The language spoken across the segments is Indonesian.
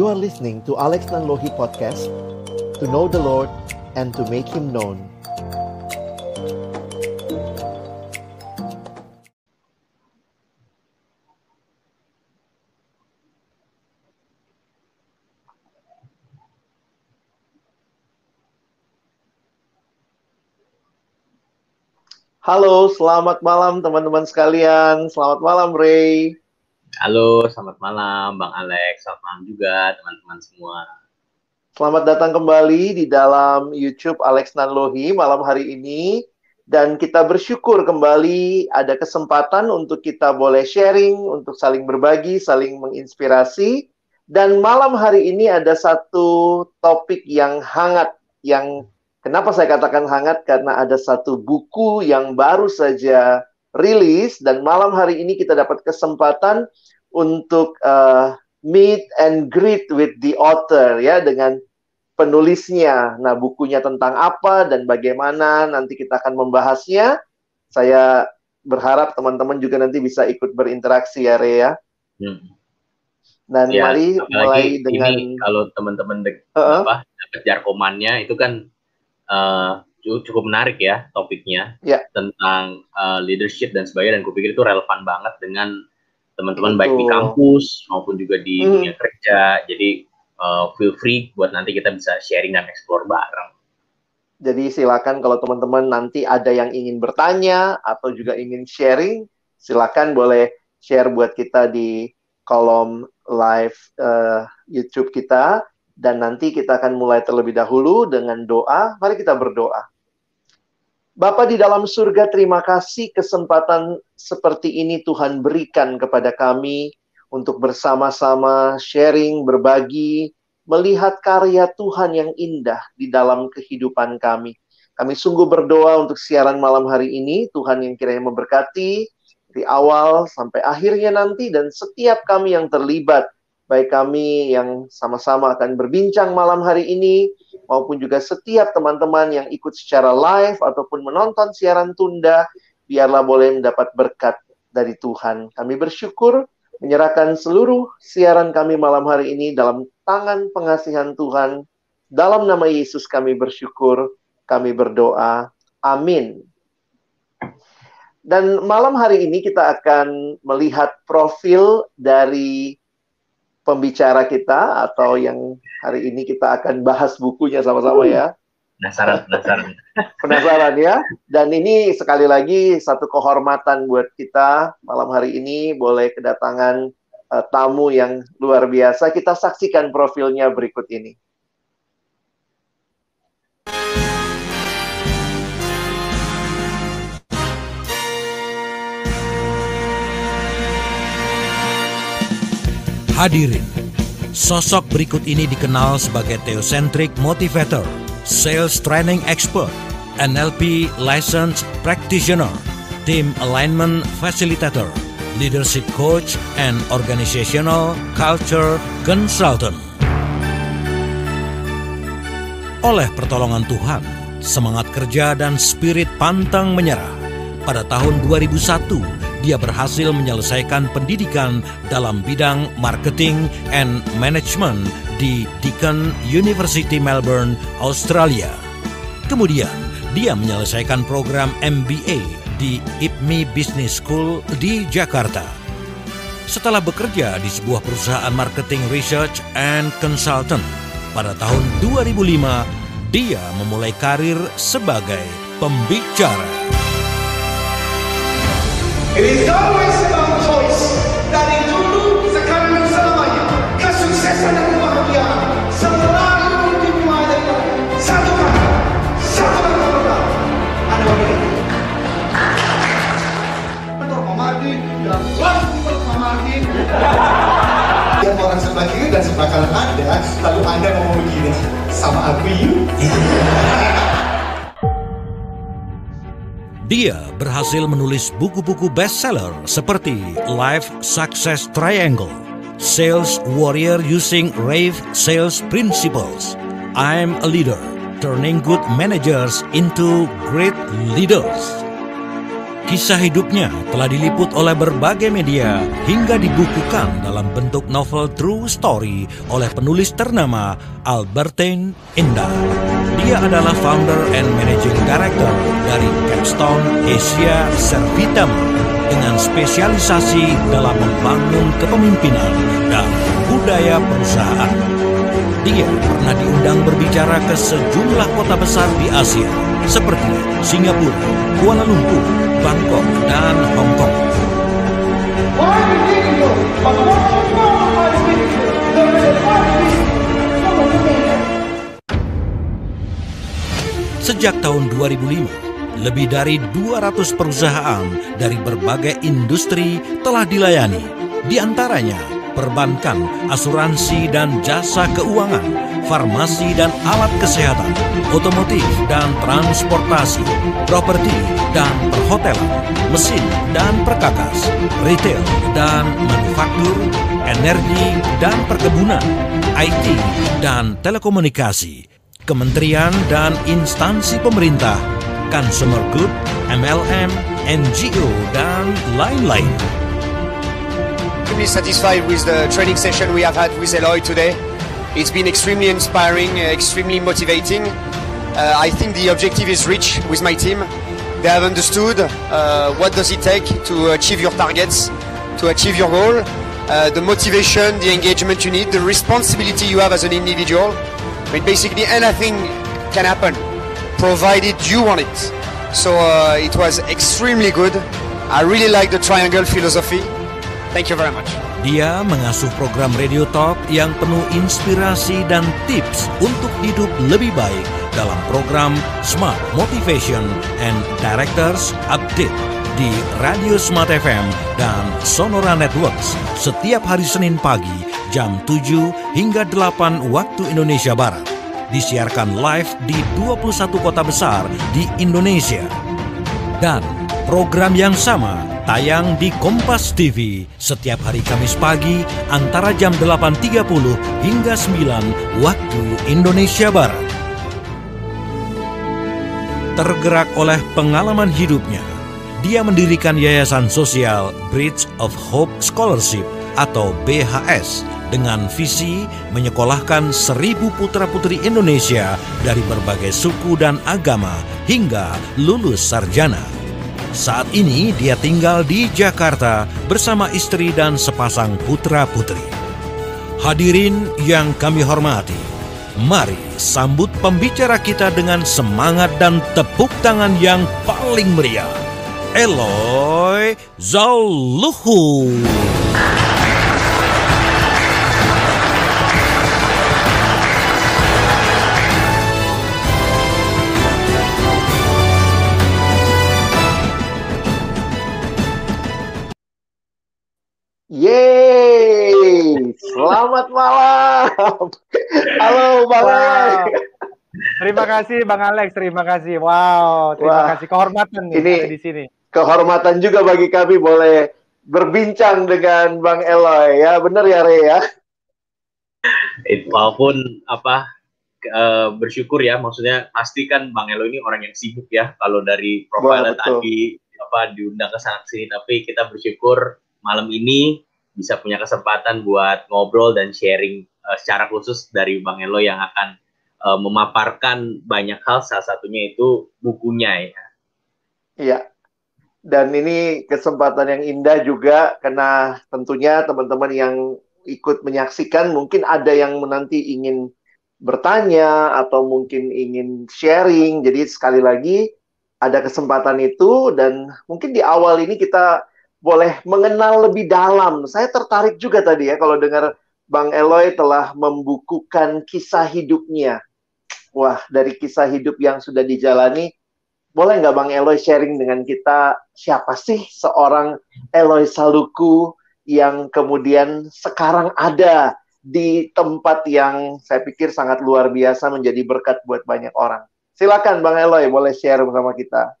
You are listening to Alex Nanlohi Podcast To know the Lord and to make Him known Halo, selamat malam teman-teman sekalian. Selamat malam Ray. Halo, selamat malam Bang Alex. Selamat malam juga teman-teman semua. Selamat datang kembali di dalam YouTube Alex Nanlohi malam hari ini. Dan kita bersyukur kembali ada kesempatan untuk kita boleh sharing, untuk saling berbagi, saling menginspirasi. Dan malam hari ini ada satu topik yang hangat, yang Kenapa saya katakan hangat? Karena ada satu buku yang baru saja rilis dan malam hari ini kita dapat kesempatan untuk uh, meet and greet with the author ya dengan penulisnya. Nah, bukunya tentang apa dan bagaimana nanti kita akan membahasnya. Saya berharap teman-teman juga nanti bisa ikut berinteraksi ya, Rea. Hmm. Dan ya, mari mulai dengan ini kalau teman-teman uh -uh. apa dapat jarkomannya itu kan uh, cukup menarik ya topiknya yeah. tentang uh, leadership dan sebagainya dan kupikir itu relevan banget dengan teman-teman baik di kampus maupun juga di hmm. dunia kerja jadi uh, feel free buat nanti kita bisa sharing dan explore bareng. Jadi silakan kalau teman-teman nanti ada yang ingin bertanya atau juga ingin sharing, silakan boleh share buat kita di kolom live uh, YouTube kita dan nanti kita akan mulai terlebih dahulu dengan doa. Mari kita berdoa. Bapa di dalam surga, terima kasih kesempatan seperti ini Tuhan berikan kepada kami untuk bersama-sama sharing, berbagi, melihat karya Tuhan yang indah di dalam kehidupan kami. Kami sungguh berdoa untuk siaran malam hari ini, Tuhan yang kiranya memberkati dari awal sampai akhirnya nanti dan setiap kami yang terlibat baik kami yang sama-sama akan berbincang malam hari ini, maupun juga setiap teman-teman yang ikut secara live ataupun menonton siaran tunda, biarlah boleh mendapat berkat dari Tuhan. Kami bersyukur menyerahkan seluruh siaran kami malam hari ini dalam tangan pengasihan Tuhan. Dalam nama Yesus kami bersyukur, kami berdoa. Amin. Dan malam hari ini kita akan melihat profil dari pembicara kita atau yang hari ini kita akan bahas bukunya sama-sama ya. Penasaran, penasaran. Penasaran ya. Dan ini sekali lagi satu kehormatan buat kita malam hari ini boleh kedatangan uh, tamu yang luar biasa. Kita saksikan profilnya berikut ini. Hadirin, sosok berikut ini dikenal sebagai theocentric motivator, sales training expert, NLP licensed practitioner, team alignment facilitator, leadership coach, and organizational culture consultant. Oleh pertolongan Tuhan, semangat kerja dan spirit pantang menyerah, pada tahun 2001 dia berhasil menyelesaikan pendidikan dalam bidang marketing and management di Deakin University Melbourne, Australia. Kemudian, dia menyelesaikan program MBA di IPMI Business School di Jakarta. Setelah bekerja di sebuah perusahaan marketing research and consultant, pada tahun 2005 dia memulai karir sebagai pembicara. It is always. Dari dulu, sekarang dan selamanya. Kesuksesan dan kebahagiaan selalu dimulai dari satu. Satu. Ada. Dan. Lihat orang sebelah dan sebelah kanan Anda, lalu Anda ngomong begini, sama aku yuk. Dia berhasil menulis buku-buku bestseller seperti Life Success Triangle, Sales Warrior Using Rave Sales Principles, I'm a Leader, Turning Good Managers into Great Leaders. Kisah hidupnya telah diliput oleh berbagai media hingga dibukukan dalam bentuk novel true story oleh penulis ternama Albertine Indah. Dia adalah founder and managing director dari Capstone Asia Servitam dengan spesialisasi dalam membangun kepemimpinan dan budaya perusahaan. Dia pernah diundang berbicara ke sejumlah kota besar di Asia seperti Singapura, Kuala Lumpur, Bangkok, dan Hong Kong. Sejak tahun 2005, lebih dari 200 perusahaan dari berbagai industri telah dilayani, di antaranya perbankan, asuransi dan jasa keuangan, farmasi dan alat kesehatan, otomotif dan transportasi, properti dan perhotelan, mesin dan perkakas, retail dan manufaktur, energi dan perkebunan, IT dan telekomunikasi, kementerian dan instansi pemerintah, consumer good, MLM, NGO, dan lain-lain. Extremely satisfied with the training session we have had with Eloy today. It's been extremely inspiring, uh, extremely motivating. Uh, I think the objective is reached with my team. They have understood uh, what does it take to achieve your targets, to achieve your goal, uh, the motivation, the engagement you need, the responsibility you have as an individual. I mean, basically anything can happen, provided you want it. So uh, it was extremely good. I really like the triangle philosophy. Thank you very much. Dia mengasuh program Radio Talk yang penuh inspirasi dan tips untuk hidup lebih baik dalam program Smart Motivation and Directors Update di Radio Smart FM dan Sonora Networks setiap hari Senin pagi jam 7 hingga 8 waktu Indonesia Barat. Disiarkan live di 21 kota besar di Indonesia. Dan program yang sama tayang di Kompas TV setiap hari Kamis pagi antara jam 8.30 hingga 9 waktu Indonesia Barat. Tergerak oleh pengalaman hidupnya, dia mendirikan yayasan sosial Bridge of Hope Scholarship atau BHS dengan visi menyekolahkan seribu putra-putri Indonesia dari berbagai suku dan agama hingga lulus sarjana. Saat ini dia tinggal di Jakarta bersama istri dan sepasang putra-putri. Hadirin yang kami hormati, mari sambut pembicara kita dengan semangat dan tepuk tangan yang paling meriah. Eloy Zauluhu. Selamat malam. Halo Bang wow. Alex. Terima kasih Bang Alex, terima kasih. Wow, terima Wah. kasih kehormatan nih ini di sini. Kehormatan juga bagi kami boleh berbincang dengan Bang Eloy ya, benar ya Re ya. It, walaupun apa uh, bersyukur ya, maksudnya pasti kan Bang Eloy ini orang yang sibuk ya. Kalau dari profil tadi apa diundang ke sana sini, tapi kita bersyukur malam ini bisa punya kesempatan buat ngobrol dan sharing uh, secara khusus dari Bang Elo yang akan uh, memaparkan banyak hal salah satunya itu bukunya ya. Iya. Dan ini kesempatan yang indah juga karena tentunya teman-teman yang ikut menyaksikan mungkin ada yang nanti ingin bertanya atau mungkin ingin sharing. Jadi sekali lagi ada kesempatan itu dan mungkin di awal ini kita boleh mengenal lebih dalam. Saya tertarik juga tadi ya kalau dengar Bang Eloy telah membukukan kisah hidupnya. Wah, dari kisah hidup yang sudah dijalani, boleh nggak Bang Eloy sharing dengan kita siapa sih seorang Eloy Saluku yang kemudian sekarang ada di tempat yang saya pikir sangat luar biasa menjadi berkat buat banyak orang. Silakan Bang Eloy boleh share bersama kita.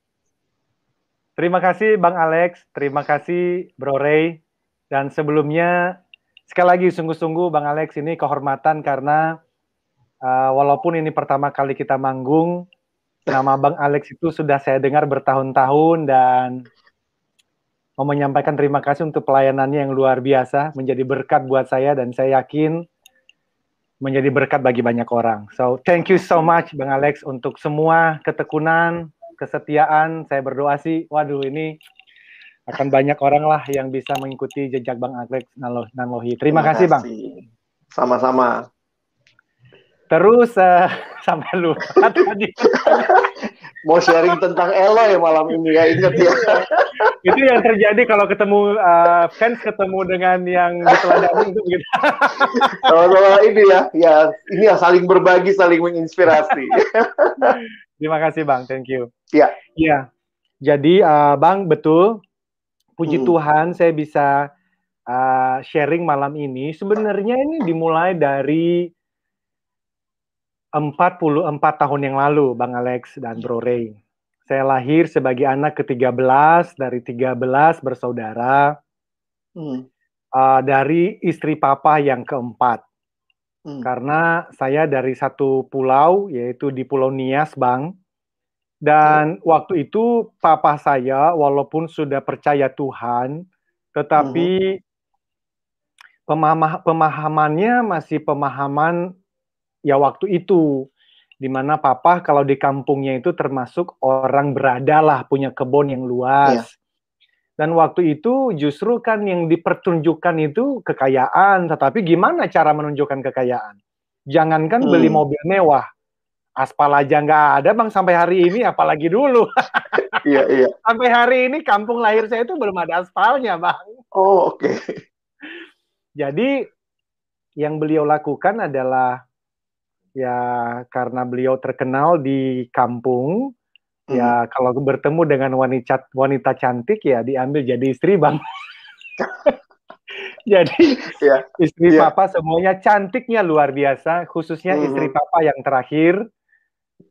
Terima kasih Bang Alex, terima kasih Bro Ray, dan sebelumnya sekali lagi sungguh-sungguh Bang Alex ini kehormatan karena uh, walaupun ini pertama kali kita manggung, nama Bang Alex itu sudah saya dengar bertahun-tahun dan mau menyampaikan terima kasih untuk pelayanannya yang luar biasa, menjadi berkat buat saya dan saya yakin menjadi berkat bagi banyak orang. So, thank you so much Bang Alex untuk semua ketekunan, kesetiaan. Saya berdoa sih, waduh ini akan banyak orang lah yang bisa mengikuti jejak Bang Alex Nanlohi. Terima, Terima kasih, Bang. Sama-sama. Terus uh, sampai lupa tadi. Mau sharing tentang Elo ya malam ini ya ingat ya. itu yang terjadi kalau ketemu uh, fans ketemu dengan yang diteladani itu begitu. Kalau ini ya, ya ini ya saling berbagi, saling menginspirasi. Terima kasih Bang, thank you. Iya. Iya. Jadi uh, Bang betul, puji hmm. Tuhan saya bisa uh, sharing malam ini. Sebenarnya ini dimulai dari 44 tahun yang lalu, Bang Alex dan Bro Ray. Saya lahir sebagai anak ke-13 dari 13 bersaudara. Hmm. Uh, dari istri papa yang keempat. Hmm. Karena saya dari satu pulau, yaitu di Pulau Nias, Bang. Dan hmm. waktu itu papa saya, walaupun sudah percaya Tuhan, tetapi hmm. pemahamannya masih pemahaman ya waktu itu di mana papa kalau di kampungnya itu termasuk orang berada lah punya kebun yang luas. Dan waktu itu justru kan yang dipertunjukkan itu kekayaan, tetapi gimana cara menunjukkan kekayaan? Jangankan hmm. beli mobil mewah, aspal aja nggak ada bang sampai hari ini, apalagi dulu. iya iya. Sampai hari ini kampung lahir saya itu belum ada aspalnya bang. Oh oke. Okay. Jadi yang beliau lakukan adalah ya karena beliau terkenal di kampung ya, hmm. kalau bertemu dengan wanita wanita cantik ya diambil jadi istri bang jadi yeah. istri yeah. papa semuanya cantiknya luar biasa khususnya hmm. istri papa yang terakhir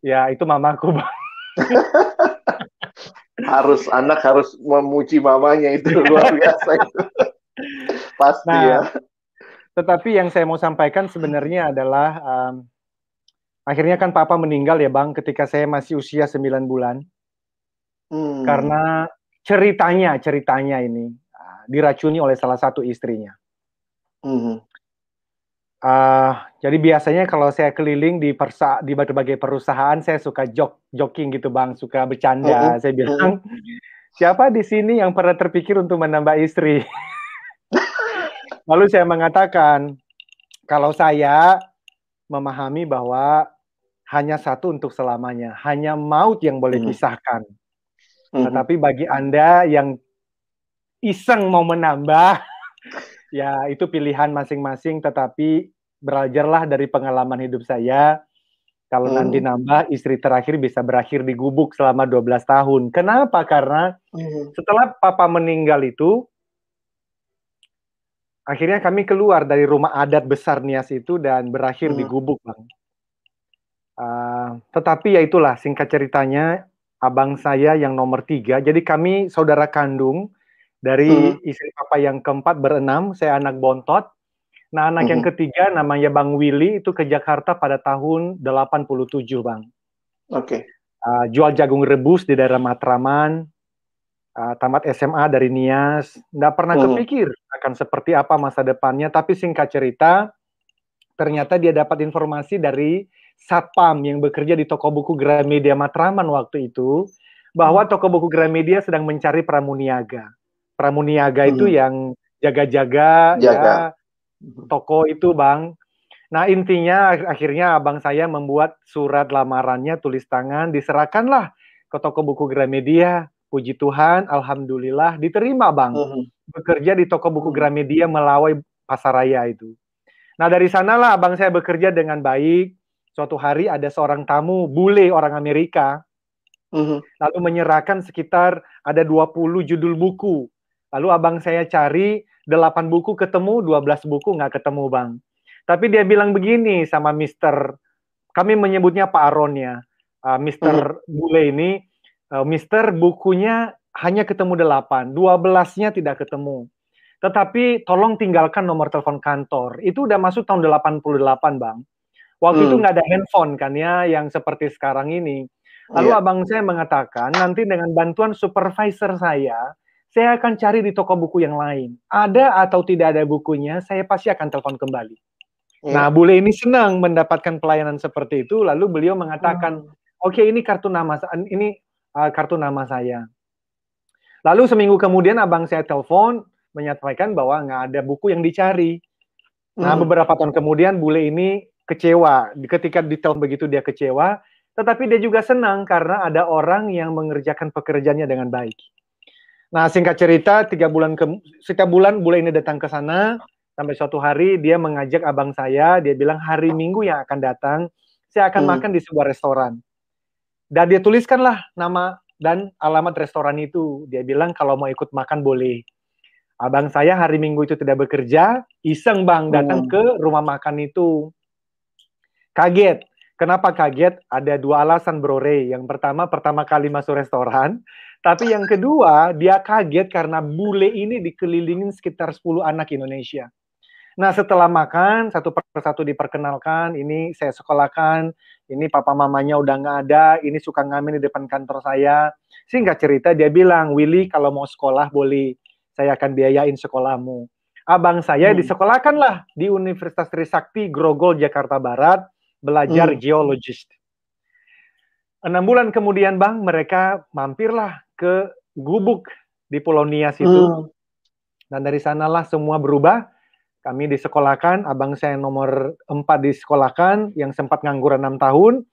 ya itu mamaku bang harus anak harus memuji mamanya itu luar biasa itu pasti nah, ya tetapi yang saya mau sampaikan sebenarnya adalah um, Akhirnya kan papa meninggal ya bang ketika saya masih usia 9 bulan. Hmm. Karena ceritanya, ceritanya ini uh, diracuni oleh salah satu istrinya. Hmm. Uh, jadi biasanya kalau saya keliling di persa di berbagai perusahaan saya suka jok joking gitu bang, suka bercanda. Hmm. Saya bilang siapa di sini yang pernah terpikir untuk menambah istri? Lalu saya mengatakan kalau saya memahami bahwa hanya satu untuk selamanya, hanya maut yang boleh hmm. pisahkan. Hmm. Tetapi bagi Anda yang iseng mau menambah, ya itu pilihan masing-masing, tetapi belajarlah dari pengalaman hidup saya. Kalau hmm. nanti nambah, istri terakhir bisa berakhir di gubuk selama 12 tahun. Kenapa? Karena hmm. setelah papa meninggal itu, akhirnya kami keluar dari rumah adat besar Nias itu dan berakhir hmm. di gubuk, Bang. Uh, tetapi ya itulah singkat ceritanya abang saya yang nomor tiga. Jadi kami saudara kandung dari hmm. istri papa yang keempat berenam. Saya anak bontot. Nah anak hmm. yang ketiga namanya Bang Willy itu ke Jakarta pada tahun 87 bang. Oke. Okay. Uh, jual jagung rebus di daerah Matraman. Uh, tamat SMA dari Nias. Nggak pernah hmm. kepikir akan seperti apa masa depannya. Tapi singkat cerita, ternyata dia dapat informasi dari satpam yang bekerja di toko buku Gramedia Matraman waktu itu bahwa hmm. toko buku Gramedia sedang mencari pramuniaga. Pramuniaga hmm. itu yang jaga-jaga ya toko itu, Bang. Nah, intinya akhirnya abang saya membuat surat lamarannya tulis tangan diserahkanlah ke toko buku Gramedia. Puji Tuhan, alhamdulillah diterima, Bang. Hmm. Bekerja di toko buku hmm. Gramedia melawai pasaraya itu. Nah, dari sanalah abang saya bekerja dengan baik suatu hari ada seorang tamu bule orang Amerika uh-huh. lalu menyerahkan sekitar ada 20 judul buku lalu abang saya cari 8 buku ketemu 12 buku nggak ketemu bang tapi dia bilang begini sama Mister kami menyebutnya Pak Aron ya uh, Mister uh-huh. bule ini uh, Mister bukunya hanya ketemu 8 12-nya tidak ketemu tetapi tolong tinggalkan nomor telepon kantor. Itu udah masuk tahun 88, Bang. Waktu hmm. itu nggak ada handphone kan ya, yang seperti sekarang ini. Lalu yeah. abang saya mengatakan nanti dengan bantuan supervisor saya, saya akan cari di toko buku yang lain. Ada atau tidak ada bukunya, saya pasti akan telepon kembali. Ya. Nah, bule ini senang mendapatkan pelayanan seperti itu, lalu beliau mengatakan, hmm. oke okay, ini kartu nama ini uh, kartu nama saya. Lalu seminggu kemudian abang saya telepon menyampaikan bahwa nggak ada buku yang dicari. Nah, hmm. beberapa tahun kemudian bule ini kecewa. Ketika ditelepon begitu dia kecewa, tetapi dia juga senang karena ada orang yang mengerjakan pekerjaannya dengan baik. Nah, singkat cerita, tiga bulan ke, setiap bulan bule ini datang ke sana, sampai suatu hari dia mengajak abang saya, dia bilang hari Minggu yang akan datang, saya akan hmm. makan di sebuah restoran. Dan dia tuliskanlah nama dan alamat restoran itu. Dia bilang kalau mau ikut makan boleh. Abang saya hari Minggu itu tidak bekerja, iseng bang datang hmm. ke rumah makan itu. Kaget. Kenapa kaget? Ada dua alasan Bro Ray. Yang pertama, pertama kali masuk restoran. Tapi yang kedua, dia kaget karena bule ini dikelilingin sekitar 10 anak Indonesia. Nah, setelah makan, satu persatu diperkenalkan, ini saya sekolahkan, ini papa mamanya udah nggak ada, ini suka ngamen di depan kantor saya. Singkat cerita, dia bilang, Willy kalau mau sekolah boleh, saya akan biayain sekolahmu. Abang saya hmm. disekolahkan lah di Universitas Trisakti, Grogol, Jakarta Barat, belajar hmm. geologist. Enam bulan kemudian, Bang, mereka mampirlah ke gubuk di Pulau Nias itu. Hmm. Dan dari sanalah semua berubah. Kami disekolahkan, abang saya nomor empat disekolahkan, yang sempat nganggur enam tahun.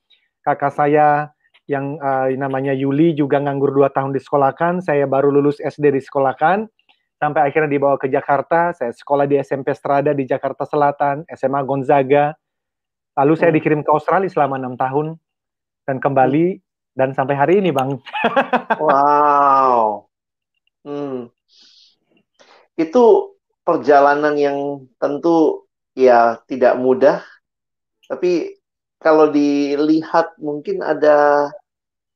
Kakak saya yang uh, namanya Yuli juga nganggur dua tahun disekolahkan. Saya baru lulus SD disekolahkan. Sampai akhirnya dibawa ke Jakarta. Saya sekolah di SMP Strada di Jakarta Selatan, SMA Gonzaga. Lalu saya hmm. dikirim ke Australia selama enam tahun dan kembali dan sampai hari ini, Bang. wow. Hmm. Itu perjalanan yang tentu ya tidak mudah, tapi kalau dilihat mungkin ada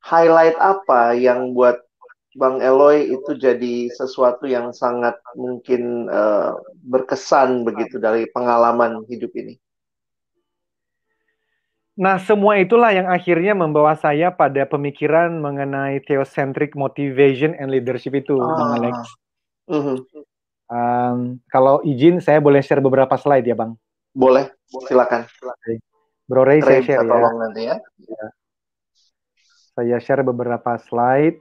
highlight apa yang buat Bang Eloy itu jadi sesuatu yang sangat mungkin uh, berkesan begitu dari pengalaman hidup ini. Nah, semua itulah yang akhirnya membawa saya pada pemikiran mengenai theocentric motivation and leadership itu, ah. Bang Alex. Mm -hmm. um, kalau izin, saya boleh share beberapa slide ya, Bang? Boleh, silakan. Bro Ray, Ray saya share ya. nanti ya. ya. Saya share beberapa slide.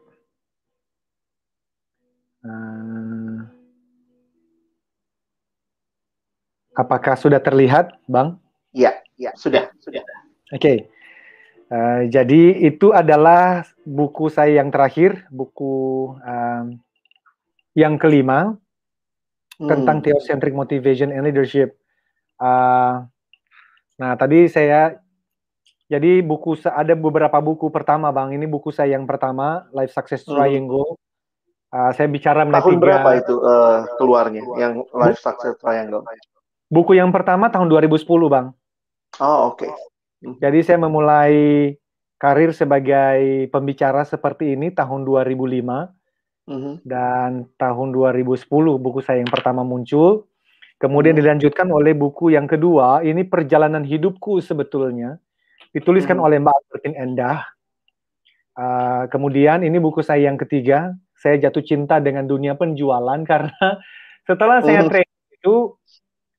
Uh, apakah sudah terlihat, Bang? Iya, ya, sudah, sudah. Oke. Okay. Uh, eh, jadi itu adalah buku saya yang terakhir, buku um, yang kelima hmm. tentang theocentric motivation and leadership. Uh, nah, tadi saya jadi buku ada beberapa buku pertama, Bang. Ini buku saya yang pertama, Life Success hmm. Triangle. Hmm. Uh, saya bicara mengenai tahun tiga, berapa itu uh, keluarnya yang Life Success Triangle? Buku yang pertama tahun 2010, Bang. Oh, oke. Okay. Jadi saya memulai karir sebagai pembicara seperti ini tahun 2005 mm-hmm. dan tahun 2010 buku saya yang pertama muncul. Kemudian mm-hmm. dilanjutkan oleh buku yang kedua, ini perjalanan hidupku sebetulnya, dituliskan mm-hmm. oleh Mbak Albertin Endah. Uh, kemudian ini buku saya yang ketiga, saya jatuh cinta dengan dunia penjualan karena setelah saya mm-hmm. training itu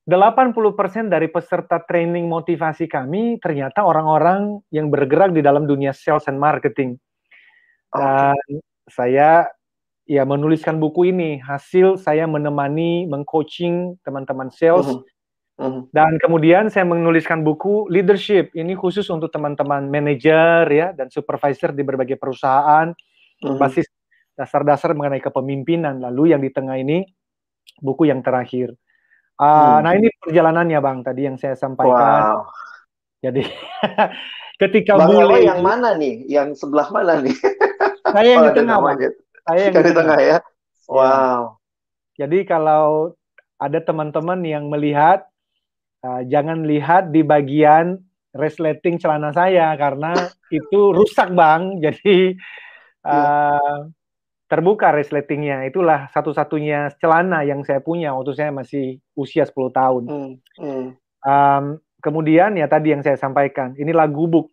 80% dari peserta training motivasi kami ternyata orang-orang yang bergerak di dalam dunia sales and marketing. Dan okay. saya ya menuliskan buku ini hasil saya menemani mengcoaching teman-teman sales. Uh -huh. Uh -huh. Dan kemudian saya menuliskan buku leadership. Ini khusus untuk teman-teman manajer ya dan supervisor di berbagai perusahaan. Uh -huh. Basis dasar-dasar mengenai kepemimpinan. Lalu yang di tengah ini buku yang terakhir Uh, hmm. Nah ini perjalanannya bang tadi yang saya sampaikan. Wow. Jadi ketika bang bule yang mana nih? Yang sebelah mana nih? Saya yang oh, di tengah bang. Saya yang di tengah ya. Iya. Wow. Jadi kalau ada teman-teman yang melihat, uh, jangan lihat di bagian resleting celana saya karena itu rusak bang. Jadi uh, terbuka resletingnya. Itulah satu-satunya celana yang saya punya waktu saya masih usia 10 tahun. Hmm. Hmm. Um, kemudian ya tadi yang saya sampaikan, inilah gubuk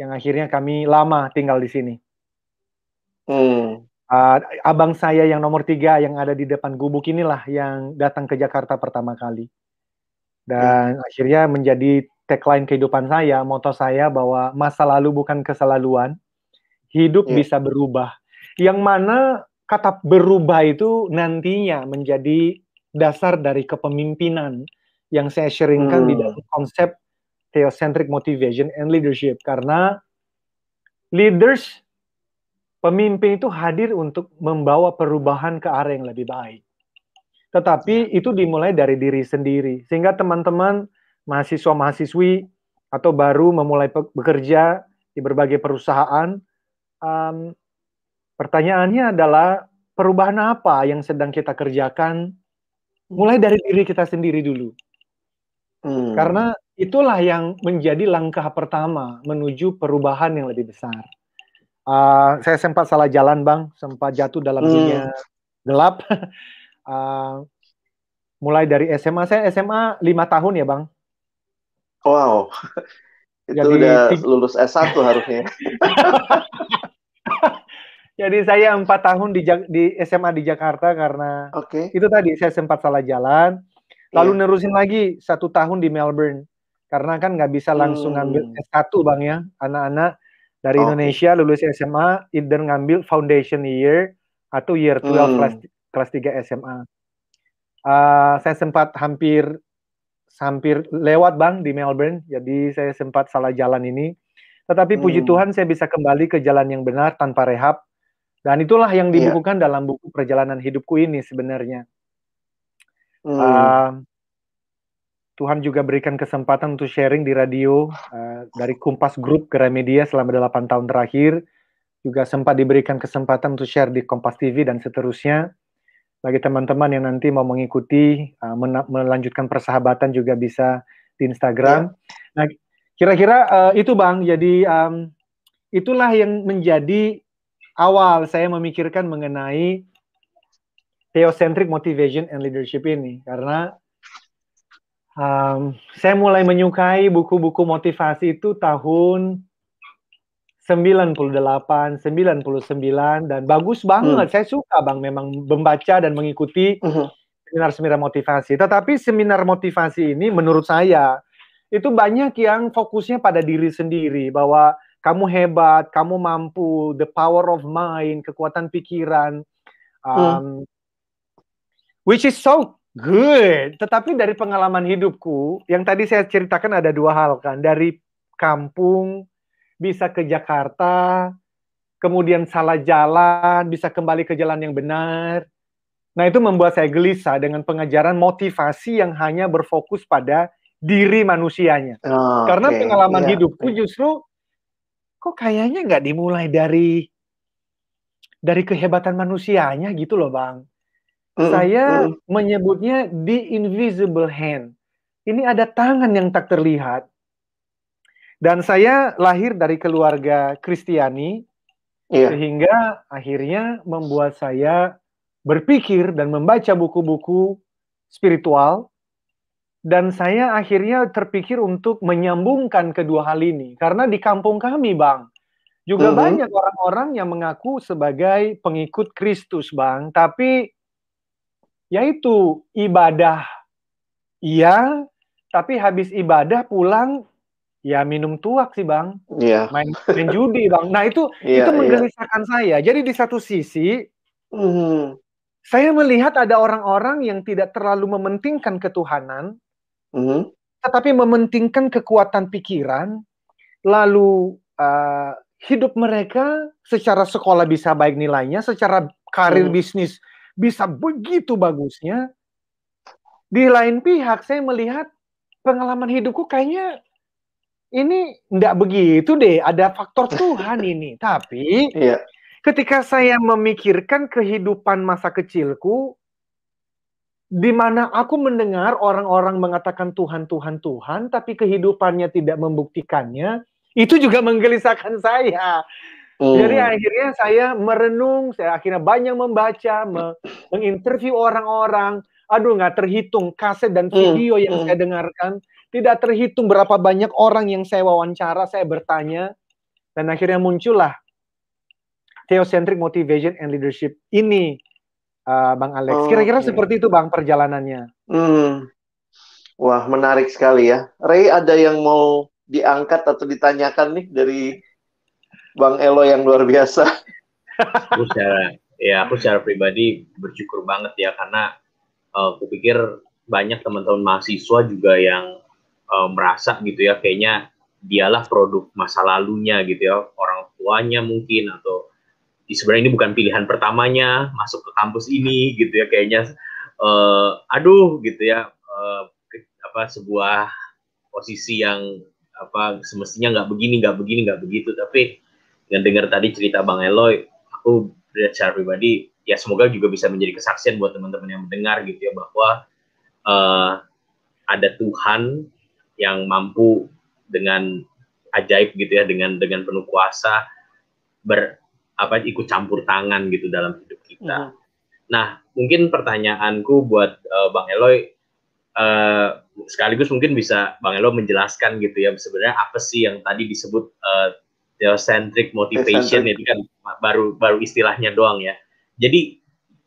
yang akhirnya kami lama tinggal di sini. Hmm. Uh, abang saya yang nomor tiga yang ada di depan gubuk inilah yang datang ke Jakarta pertama kali. Dan hmm. akhirnya menjadi tagline kehidupan saya, moto saya bahwa masa lalu bukan keselaluan, hidup yeah. bisa berubah. Yang mana kata berubah itu nantinya menjadi dasar dari kepemimpinan yang saya sharingkan hmm. di dalam konsep theocentric motivation and leadership karena leaders pemimpin itu hadir untuk membawa perubahan ke arah yang lebih baik. Tetapi ya. itu dimulai dari diri sendiri. Sehingga teman-teman mahasiswa-mahasiswi atau baru memulai bekerja di berbagai perusahaan, um, pertanyaannya adalah perubahan apa yang sedang kita kerjakan mulai dari diri kita sendiri dulu. Hmm. Karena itulah yang menjadi langkah pertama menuju perubahan yang lebih besar. Uh, saya sempat salah jalan bang, sempat jatuh dalam hmm. dunia gelap. uh, mulai dari SMA, saya SMA lima tahun ya bang. Wow, itu Jadi, udah lulus S1 harusnya. Jadi saya empat tahun di, di SMA di Jakarta karena okay. itu tadi saya sempat salah jalan. Lalu yeah. nerusin lagi satu tahun di Melbourne karena kan nggak bisa langsung hmm. ngambil S1 bang ya anak-anak dari okay. Indonesia lulus SMA either ngambil foundation year atau year 12 hmm. kelas kelas 3 SMA. Uh, saya sempat hampir hampir lewat Bang di Melbourne, jadi saya sempat salah jalan ini. Tetapi hmm. puji Tuhan saya bisa kembali ke jalan yang benar tanpa rehab. Dan itulah yang iya. dibukukan yeah. dalam buku perjalanan hidupku ini sebenarnya. Hmm. Uh, Tuhan juga berikan kesempatan untuk sharing di radio uh, dari Kumpas Group ke Remedia selama 8 tahun terakhir. Juga sempat diberikan kesempatan untuk share di Kompas TV dan seterusnya. Bagi teman-teman yang nanti mau mengikuti, uh, melanjutkan persahabatan juga bisa di Instagram. Ya. Nah, kira-kira uh, itu Bang, jadi um, itulah yang menjadi awal saya memikirkan mengenai theocentric motivation and leadership ini. Karena Um, saya mulai menyukai buku-buku motivasi itu tahun 98, 99 dan bagus banget. Hmm. Saya suka Bang memang membaca dan mengikuti hmm. seminar-seminar motivasi. Tetapi seminar motivasi ini menurut saya itu banyak yang fokusnya pada diri sendiri bahwa kamu hebat, kamu mampu, the power of mind, kekuatan pikiran. Um, hmm. Which is so Good. Tetapi dari pengalaman hidupku, yang tadi saya ceritakan ada dua hal kan. Dari kampung bisa ke Jakarta, kemudian salah jalan, bisa kembali ke jalan yang benar. Nah itu membuat saya gelisah dengan pengajaran motivasi yang hanya berfokus pada diri manusianya. Oh, Karena okay. pengalaman yeah. hidupku justru kok kayaknya nggak dimulai dari dari kehebatan manusianya gitu loh bang. Mm, Saya mm. menyebutnya the invisible hand. Ini ada tangan yang tak terlihat. Dan saya lahir dari keluarga Kristiani, yeah. sehingga akhirnya membuat saya berpikir dan membaca buku-buku spiritual. Dan saya akhirnya terpikir untuk menyambungkan kedua hal ini. Karena di kampung kami, Bang, juga mm -hmm. banyak orang-orang yang mengaku sebagai pengikut Kristus, Bang. Tapi yaitu ibadah iya tapi habis ibadah pulang ya minum tuak sih bang yeah. main main judi bang nah itu yeah, itu iya. menggelisahkan yeah. saya jadi di satu sisi mm. saya melihat ada orang-orang yang tidak terlalu mementingkan ketuhanan mm. tetapi mementingkan kekuatan pikiran lalu uh, hidup mereka secara sekolah bisa baik nilainya secara karir mm. bisnis bisa begitu bagusnya. Di lain pihak saya melihat pengalaman hidupku kayaknya ini enggak begitu deh, ada faktor Tuhan ini. Tapi iya. ketika saya memikirkan kehidupan masa kecilku, di mana aku mendengar orang-orang mengatakan Tuhan, Tuhan, Tuhan, tapi kehidupannya tidak membuktikannya, itu juga menggelisahkan saya. Hmm. Jadi akhirnya saya merenung, saya akhirnya banyak membaca, menginterview orang-orang. Aduh, nggak terhitung kaset dan hmm. video hmm. yang hmm. saya dengarkan. Tidak terhitung berapa banyak orang yang saya wawancara, saya bertanya. Dan akhirnya muncullah theocentric motivation and leadership ini, uh, Bang Alex. Kira-kira okay. seperti itu, Bang, perjalanannya. Hmm. Wah, menarik sekali ya. Ray, ada yang mau diangkat atau ditanyakan nih dari Bang Elo yang luar biasa? aku secara, ya aku secara pribadi bersyukur banget ya karena uh, aku pikir banyak teman-teman mahasiswa juga yang uh, merasa gitu ya kayaknya dialah produk masa lalunya gitu ya orang tuanya mungkin atau sebenarnya ini bukan pilihan pertamanya masuk ke kampus ini gitu ya kayaknya. Uh, aduh gitu ya uh, apa sebuah posisi yang apa semestinya nggak begini nggak begini nggak begitu. Tapi dengan dengar tadi cerita bang Eloy aku secara pribadi ya semoga juga bisa menjadi kesaksian buat teman-teman yang mendengar gitu ya bahwa uh, ada Tuhan yang mampu dengan ajaib gitu ya dengan dengan penuh kuasa ber apa ikut campur tangan gitu dalam hidup kita. Mm. Nah, mungkin pertanyaanku buat uh, Bang Eloy uh, sekaligus mungkin bisa Bang Eloy menjelaskan gitu ya sebenarnya apa sih yang tadi disebut uh, theocentric motivation itu kan baru baru istilahnya doang ya. Jadi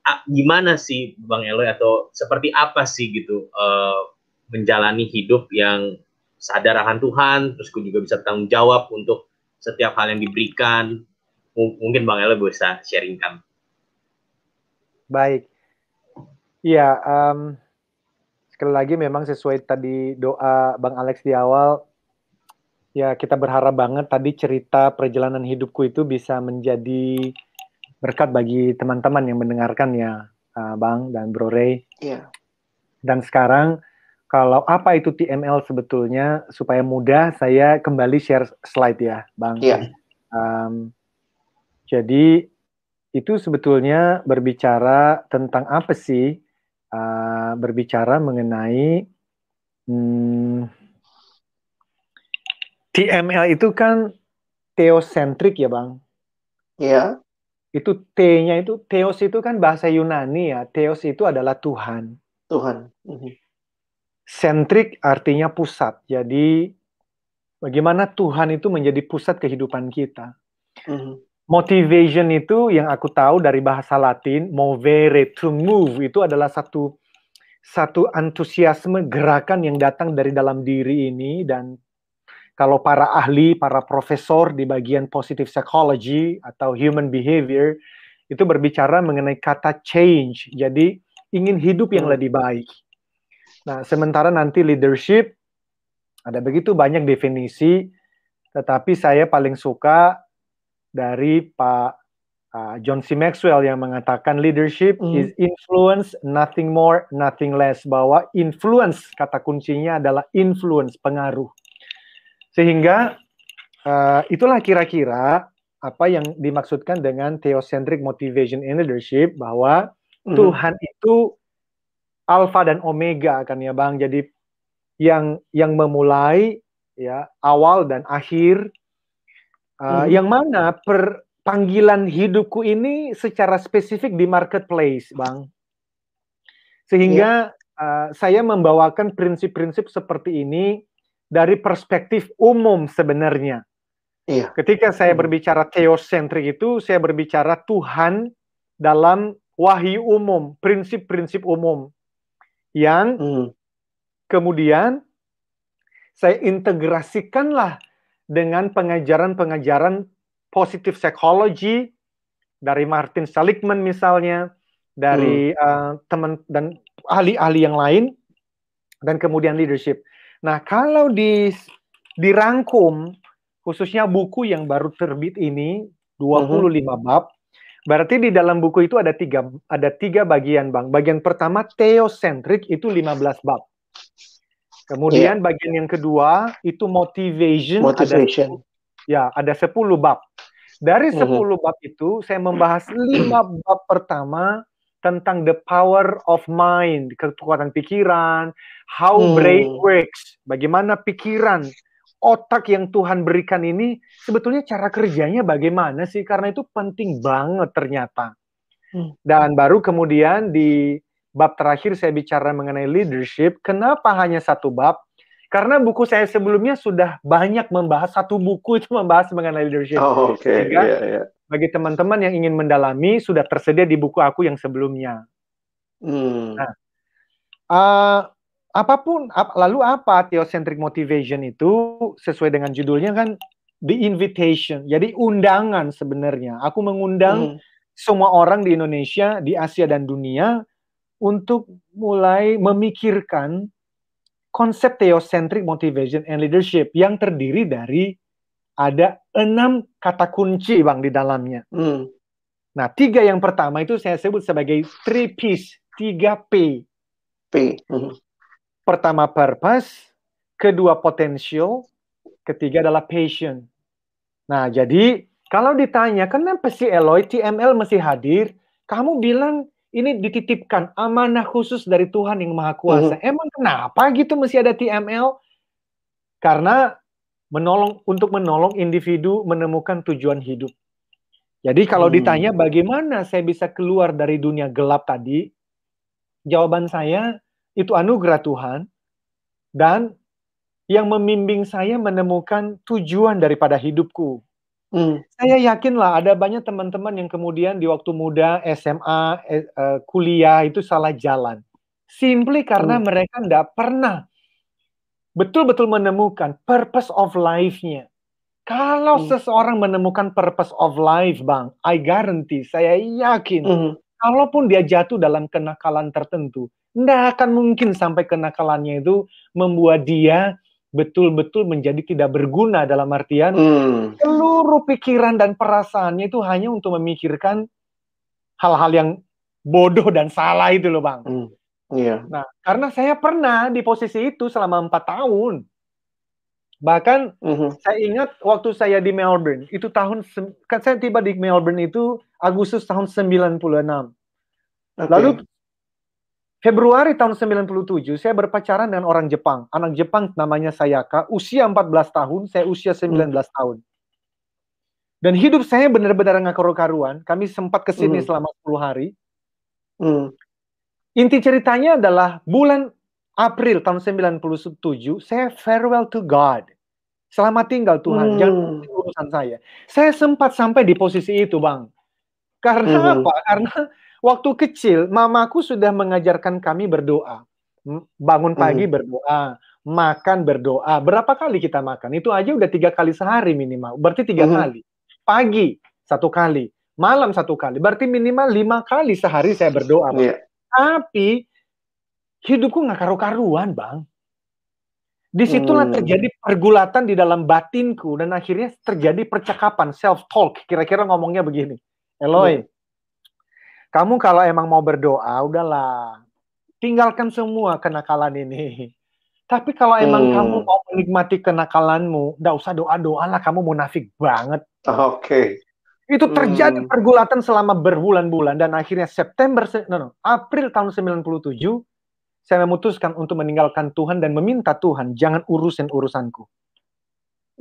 a, gimana sih Bang Eloy atau seperti apa sih gitu uh, menjalani hidup yang sadar akan Tuhan, terus juga bisa tanggung jawab untuk setiap hal yang diberikan, mungkin Bang Ella bisa sharingkan. Baik. Iya, um, sekali lagi memang sesuai tadi doa Bang Alex di awal, ya kita berharap banget tadi cerita perjalanan hidupku itu bisa menjadi berkat bagi teman-teman yang mendengarkan ya, uh, Bang dan Bro Ray. Iya. Dan sekarang kalau apa itu TML sebetulnya supaya mudah saya kembali share slide ya, Bang. Iya. Um, jadi itu sebetulnya berbicara tentang apa sih? Uh, berbicara mengenai hmm, TML itu kan teosentrik ya bang? Iya. Itu T-nya itu Theos itu kan bahasa Yunani ya. Theos itu adalah Tuhan. Tuhan. Mhm. Sentrik artinya pusat. Jadi bagaimana Tuhan itu menjadi pusat kehidupan kita. Mm motivation itu yang aku tahu dari bahasa Latin, movere, to move itu adalah satu satu antusiasme gerakan yang datang dari dalam diri ini dan kalau para ahli, para profesor di bagian positive psychology atau human behavior itu berbicara mengenai kata change. Jadi ingin hidup yang lebih baik. Nah, sementara nanti leadership ada begitu banyak definisi, tetapi saya paling suka dari Pak uh, John C. Maxwell yang mengatakan leadership mm. is influence, nothing more, nothing less. Bahwa influence, kata kuncinya adalah influence, pengaruh. Sehingga uh, itulah kira-kira apa yang dimaksudkan dengan theocentric motivation in leadership bahwa mm. Tuhan itu alfa dan omega kan ya Bang. Jadi yang yang memulai ya awal dan akhir Uh, hmm. Yang mana per panggilan hidupku ini secara spesifik di marketplace, Bang. Sehingga yeah. uh, saya membawakan prinsip-prinsip seperti ini dari perspektif umum sebenarnya. Yeah. Ketika saya hmm. berbicara teosentrik itu, saya berbicara Tuhan dalam wahyu umum, prinsip-prinsip umum yang hmm. kemudian saya integrasikanlah dengan pengajaran-pengajaran positif psychology dari Martin Seligman misalnya, dari hmm. uh, teman dan ahli-ahli yang lain, dan kemudian leadership. Nah, kalau di dirangkum khususnya buku yang baru terbit ini 25 hmm. bab, berarti di dalam buku itu ada tiga ada tiga bagian bang. Bagian pertama teosentrik itu 15 bab. Kemudian yeah. bagian yang kedua itu motivation. Motivation. Ada, ya, ada 10 bab. Dari 10 mm -hmm. bab itu saya membahas 5 bab pertama tentang the power of mind, kekuatan pikiran, how hmm. brain works, bagaimana pikiran, otak yang Tuhan berikan ini sebetulnya cara kerjanya bagaimana sih? Karena itu penting banget ternyata. Hmm. Dan baru kemudian di bab terakhir saya bicara mengenai leadership. Kenapa hanya satu bab? Karena buku saya sebelumnya sudah banyak membahas satu buku itu membahas mengenai leadership. Oh, oke. Okay. yeah, yeah. bagi teman-teman yang ingin mendalami sudah tersedia di buku aku yang sebelumnya. Hmm. Nah, uh, apa pun ap, lalu apa theocentric motivation itu sesuai dengan judulnya kan the invitation. Jadi undangan sebenarnya. Aku mengundang hmm. semua orang di Indonesia, di Asia dan dunia untuk mulai memikirkan konsep theocentric motivation and leadership yang terdiri dari ada enam kata kunci bang di dalamnya. Hmm. Nah tiga yang pertama itu saya sebut sebagai three P's, tiga P. P. Hmm. Pertama purpose, kedua potential, ketiga adalah passion. Nah jadi kalau ditanya kenapa si Eloy TML masih hadir, kamu bilang ini dititipkan amanah khusus dari Tuhan yang Maha Kuasa. Hmm. Emang kenapa gitu mesti ada TML? Karena menolong untuk menolong individu menemukan tujuan hidup. Jadi kalau hmm. ditanya bagaimana saya bisa keluar dari dunia gelap tadi, jawaban saya itu anugerah Tuhan dan yang membimbing saya menemukan tujuan daripada hidupku. Hmm. Saya yakin lah ada banyak teman-teman yang kemudian di waktu muda SMA, eh, eh, kuliah itu salah jalan. Simply karena hmm. mereka tidak pernah betul-betul menemukan purpose of life-nya. Kalau hmm. seseorang menemukan purpose of life, Bang, I guarantee, saya yakin, hmm. kalaupun dia jatuh dalam kenakalan tertentu, tidak akan mungkin sampai kenakalannya itu membuat dia betul-betul menjadi tidak berguna dalam artian hmm. seluruh pikiran dan perasaannya itu hanya untuk memikirkan hal-hal yang bodoh dan salah itu loh bang. Hmm. Iya. Nah, karena saya pernah di posisi itu selama empat tahun. Bahkan uh-huh. saya ingat waktu saya di Melbourne, itu tahun kan saya tiba di Melbourne itu Agustus tahun 96. Okay. Lalu Februari tahun 97 saya berpacaran dengan orang Jepang. Anak Jepang namanya Sayaka, usia 14 tahun, saya usia 19 uh-huh. tahun. Dan hidup saya benar-benar nggak karu-karuan. Kami sempat ke sini uh-huh. selama 10 hari. Uh-huh. Inti ceritanya adalah bulan April tahun 97 saya farewell to God. Selamat tinggal Tuhan, hmm. jangan urusan saya. Saya sempat sampai di posisi itu, Bang. Karena hmm. apa? Karena waktu kecil mamaku sudah mengajarkan kami berdoa. Bangun pagi hmm. berdoa, makan berdoa. Berapa kali kita makan? Itu aja udah tiga kali sehari minimal. Berarti tiga hmm. kali. Pagi satu kali, malam satu kali. Berarti minimal lima kali sehari saya berdoa. Bang. Yeah. Tapi hidupku nggak karu-karuan, Bang. Di situlah hmm. terjadi pergulatan di dalam batinku dan akhirnya terjadi percakapan self talk. Kira-kira ngomongnya begini, Eloy, hmm. Kamu kalau emang mau berdoa, udahlah, tinggalkan semua kenakalan ini. Tapi kalau emang hmm. kamu mau menikmati kenakalanmu, nggak usah doa doa lah, kamu munafik banget. Oke. Okay. Itu terjadi hmm. pergulatan selama berbulan-bulan dan akhirnya September no, no, April tahun 97 saya memutuskan untuk meninggalkan Tuhan dan meminta Tuhan jangan urusin urusanku.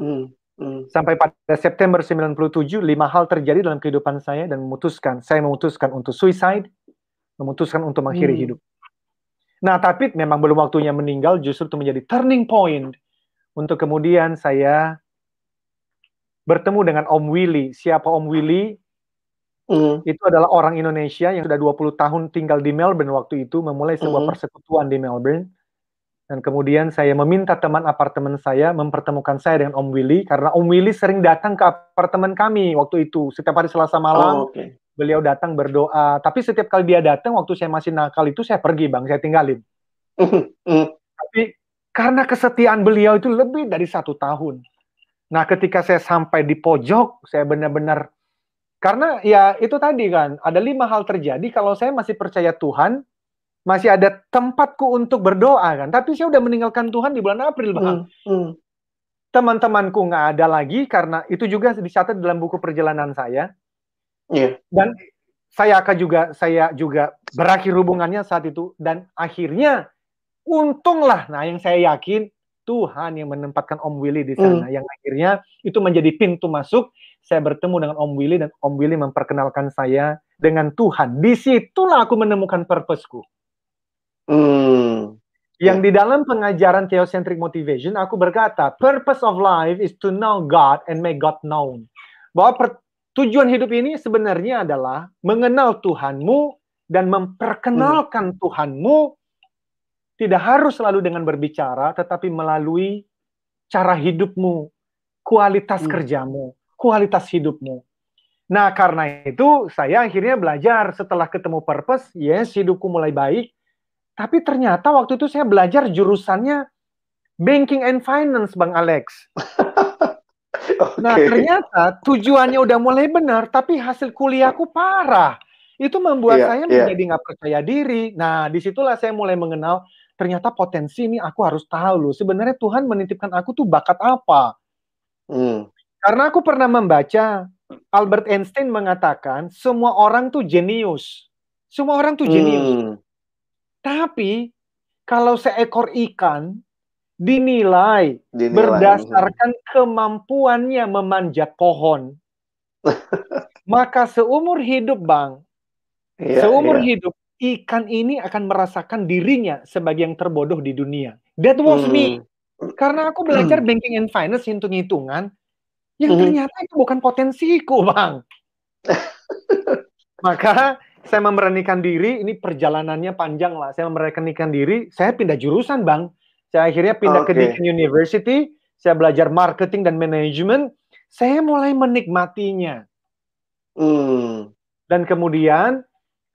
Hmm. Hmm. Sampai pada September 97 lima hal terjadi dalam kehidupan saya dan memutuskan saya memutuskan untuk suicide, memutuskan untuk mengakhiri hmm. hidup. Nah, tapi memang belum waktunya meninggal justru itu menjadi turning point untuk kemudian saya bertemu dengan Om Willy. Siapa Om Willy? Mm. Itu adalah orang Indonesia yang sudah 20 tahun tinggal di Melbourne waktu itu, memulai sebuah mm. persekutuan di Melbourne. Dan kemudian saya meminta teman apartemen saya mempertemukan saya dengan Om Willy, karena Om Willy sering datang ke apartemen kami waktu itu. Setiap hari Selasa malam, oh, okay. beliau datang berdoa. Tapi setiap kali dia datang, waktu saya masih nakal itu, saya pergi bang, saya tinggalin. Tapi karena kesetiaan beliau itu lebih dari satu tahun. Nah, ketika saya sampai di pojok, saya benar-benar karena ya itu tadi kan ada lima hal terjadi kalau saya masih percaya Tuhan, masih ada tempatku untuk berdoa kan. Tapi saya udah meninggalkan Tuhan di bulan April, bang. Hmm, hmm. Teman-temanku nggak ada lagi karena itu juga dicatat dalam buku perjalanan saya. Yeah. Dan saya akan juga saya juga berakhir hubungannya saat itu dan akhirnya untunglah nah yang saya yakin Tuhan yang menempatkan Om Willy di sana, mm. yang akhirnya itu menjadi pintu masuk. Saya bertemu dengan Om Willy dan Om Willy memperkenalkan saya dengan Tuhan. Di situlah aku menemukan purposeku. Mm. Yang di dalam pengajaran theocentric motivation, aku berkata, purpose of life is to know God and make God known. Bahwa per, tujuan hidup ini sebenarnya adalah mengenal Tuhanmu dan memperkenalkan hmm. Tuhanmu tidak harus selalu dengan berbicara, tetapi melalui cara hidupmu, kualitas hmm. kerjamu, kualitas hidupmu. Nah, karena itu saya akhirnya belajar setelah ketemu purpose, yes, hidupku mulai baik. Tapi ternyata waktu itu saya belajar jurusannya banking and finance, Bang Alex. okay. Nah, ternyata tujuannya udah mulai benar, tapi hasil kuliahku parah. Itu membuat yeah, saya yeah. menjadi nggak percaya diri. Nah, di situlah saya mulai mengenal ternyata potensi ini aku harus tahu loh. Sebenarnya Tuhan menitipkan aku tuh bakat apa. Hmm. Karena aku pernah membaca Albert Einstein mengatakan semua orang tuh jenius. Semua orang tuh jenius. Hmm. Tapi kalau seekor ikan dinilai, dinilai berdasarkan kemampuannya memanjat pohon, maka seumur hidup, Bang, yeah, seumur yeah. hidup ikan ini akan merasakan dirinya sebagai yang terbodoh di dunia. That was hmm. me. Karena aku belajar hmm. banking and finance hitung-hitungan, yang hmm. ternyata itu bukan potensiku, Bang. Maka saya memberanikan diri, ini perjalanannya panjang lah. Saya memberanikan diri, saya pindah jurusan, Bang. Saya akhirnya pindah okay. ke Deakin University, saya belajar marketing dan manajemen. Saya mulai menikmatinya. Hmm. Dan kemudian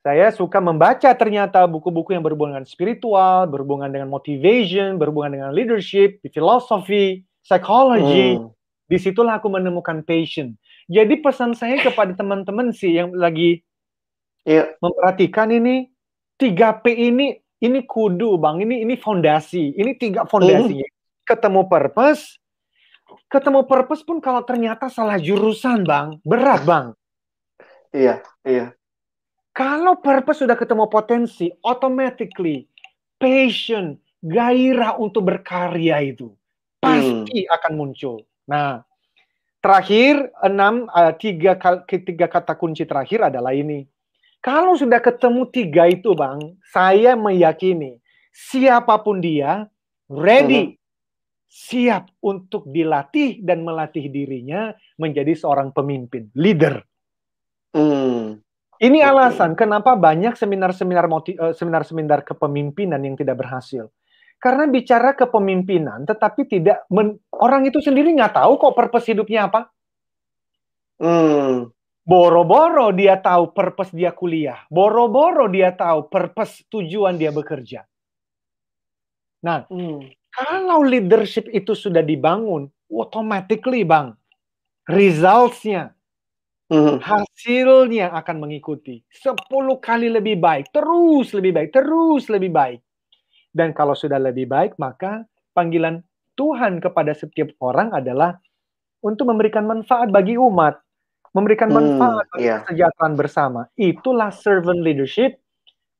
saya suka membaca ternyata buku-buku yang berhubungan dengan spiritual, berhubungan dengan motivation, berhubungan dengan leadership, filosofi, psychology. Hmm di situlah aku menemukan passion. Jadi pesan saya kepada teman-teman sih yang lagi yeah. memperhatikan ini 3P ini ini kudu bang, ini ini fondasi, ini tiga fondasi. Mm. Ketemu purpose, ketemu purpose pun kalau ternyata salah jurusan bang, berat bang. Iya, iya. Kalau purpose sudah ketemu potensi, automatically passion, gairah untuk berkarya itu pasti hmm. akan muncul. Nah, terakhir enam uh, tiga ketiga kata kunci terakhir adalah ini. Kalau sudah ketemu tiga itu, bang, saya meyakini siapa pun dia ready, uh-huh. siap untuk dilatih dan melatih dirinya menjadi seorang pemimpin, leader. Hmm. Ini okay. alasan kenapa banyak seminar-seminar uh, seminar-seminar kepemimpinan yang tidak berhasil. Karena bicara kepemimpinan, tetapi tidak men, orang itu sendiri nggak tahu kok purpose hidupnya apa. Hmm. Boro-boro dia tahu purpose dia kuliah. Boro-boro dia tahu purpose tujuan dia bekerja. Nah, hmm. kalau leadership itu sudah dibangun, automatically bang, resultsnya, hmm. hasilnya akan mengikuti. Sepuluh kali lebih baik, terus lebih baik, terus lebih baik. Dan kalau sudah lebih baik, maka panggilan Tuhan kepada setiap orang adalah untuk memberikan manfaat bagi umat, memberikan hmm, manfaat bagi yeah. kesejahteraan bersama. Itulah servant leadership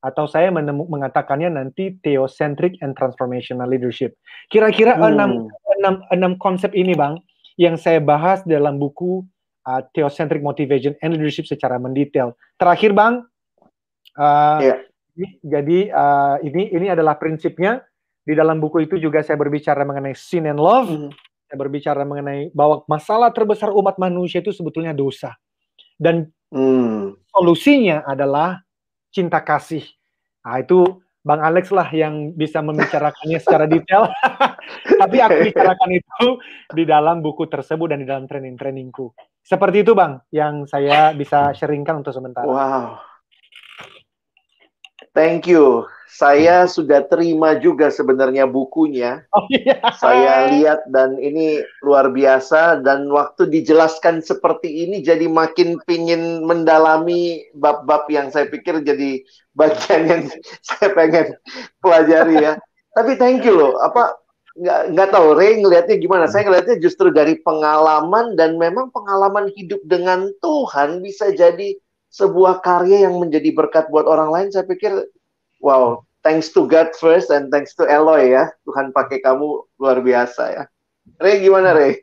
atau saya mengatakannya nanti theocentric and transformational leadership. Kira-kira hmm. enam, enam, enam konsep ini, Bang, yang saya bahas dalam buku uh, Theocentric Motivation and Leadership secara mendetail. Terakhir, Bang, uh, yeah. Jadi uh, ini ini adalah prinsipnya di dalam buku itu juga saya berbicara mengenai sin and love. Mm. Saya berbicara mengenai bahwa masalah terbesar umat manusia itu sebetulnya dosa. Dan mm. solusinya adalah cinta kasih. Nah, itu Bang Alex lah yang bisa membicarakannya secara detail. Tapi aku bicarakan itu di dalam buku tersebut dan di dalam training-trainingku. Seperti itu Bang yang saya bisa sharingkan untuk sementara. Wow. Thank you. Saya sudah terima juga sebenarnya bukunya. Oh, iya. Saya lihat dan ini luar biasa dan waktu dijelaskan seperti ini jadi makin pingin mendalami bab-bab yang saya pikir jadi bagian yang saya pengen pelajari ya. Tapi thank you loh. Apa nggak nggak tahu Ray ngelihatnya gimana? Saya ngelihatnya justru dari pengalaman dan memang pengalaman hidup dengan Tuhan bisa jadi sebuah karya yang menjadi berkat buat orang lain, saya pikir, wow, thanks to God first and thanks to Eloy ya, Tuhan pakai kamu luar biasa ya. Ray gimana Ray?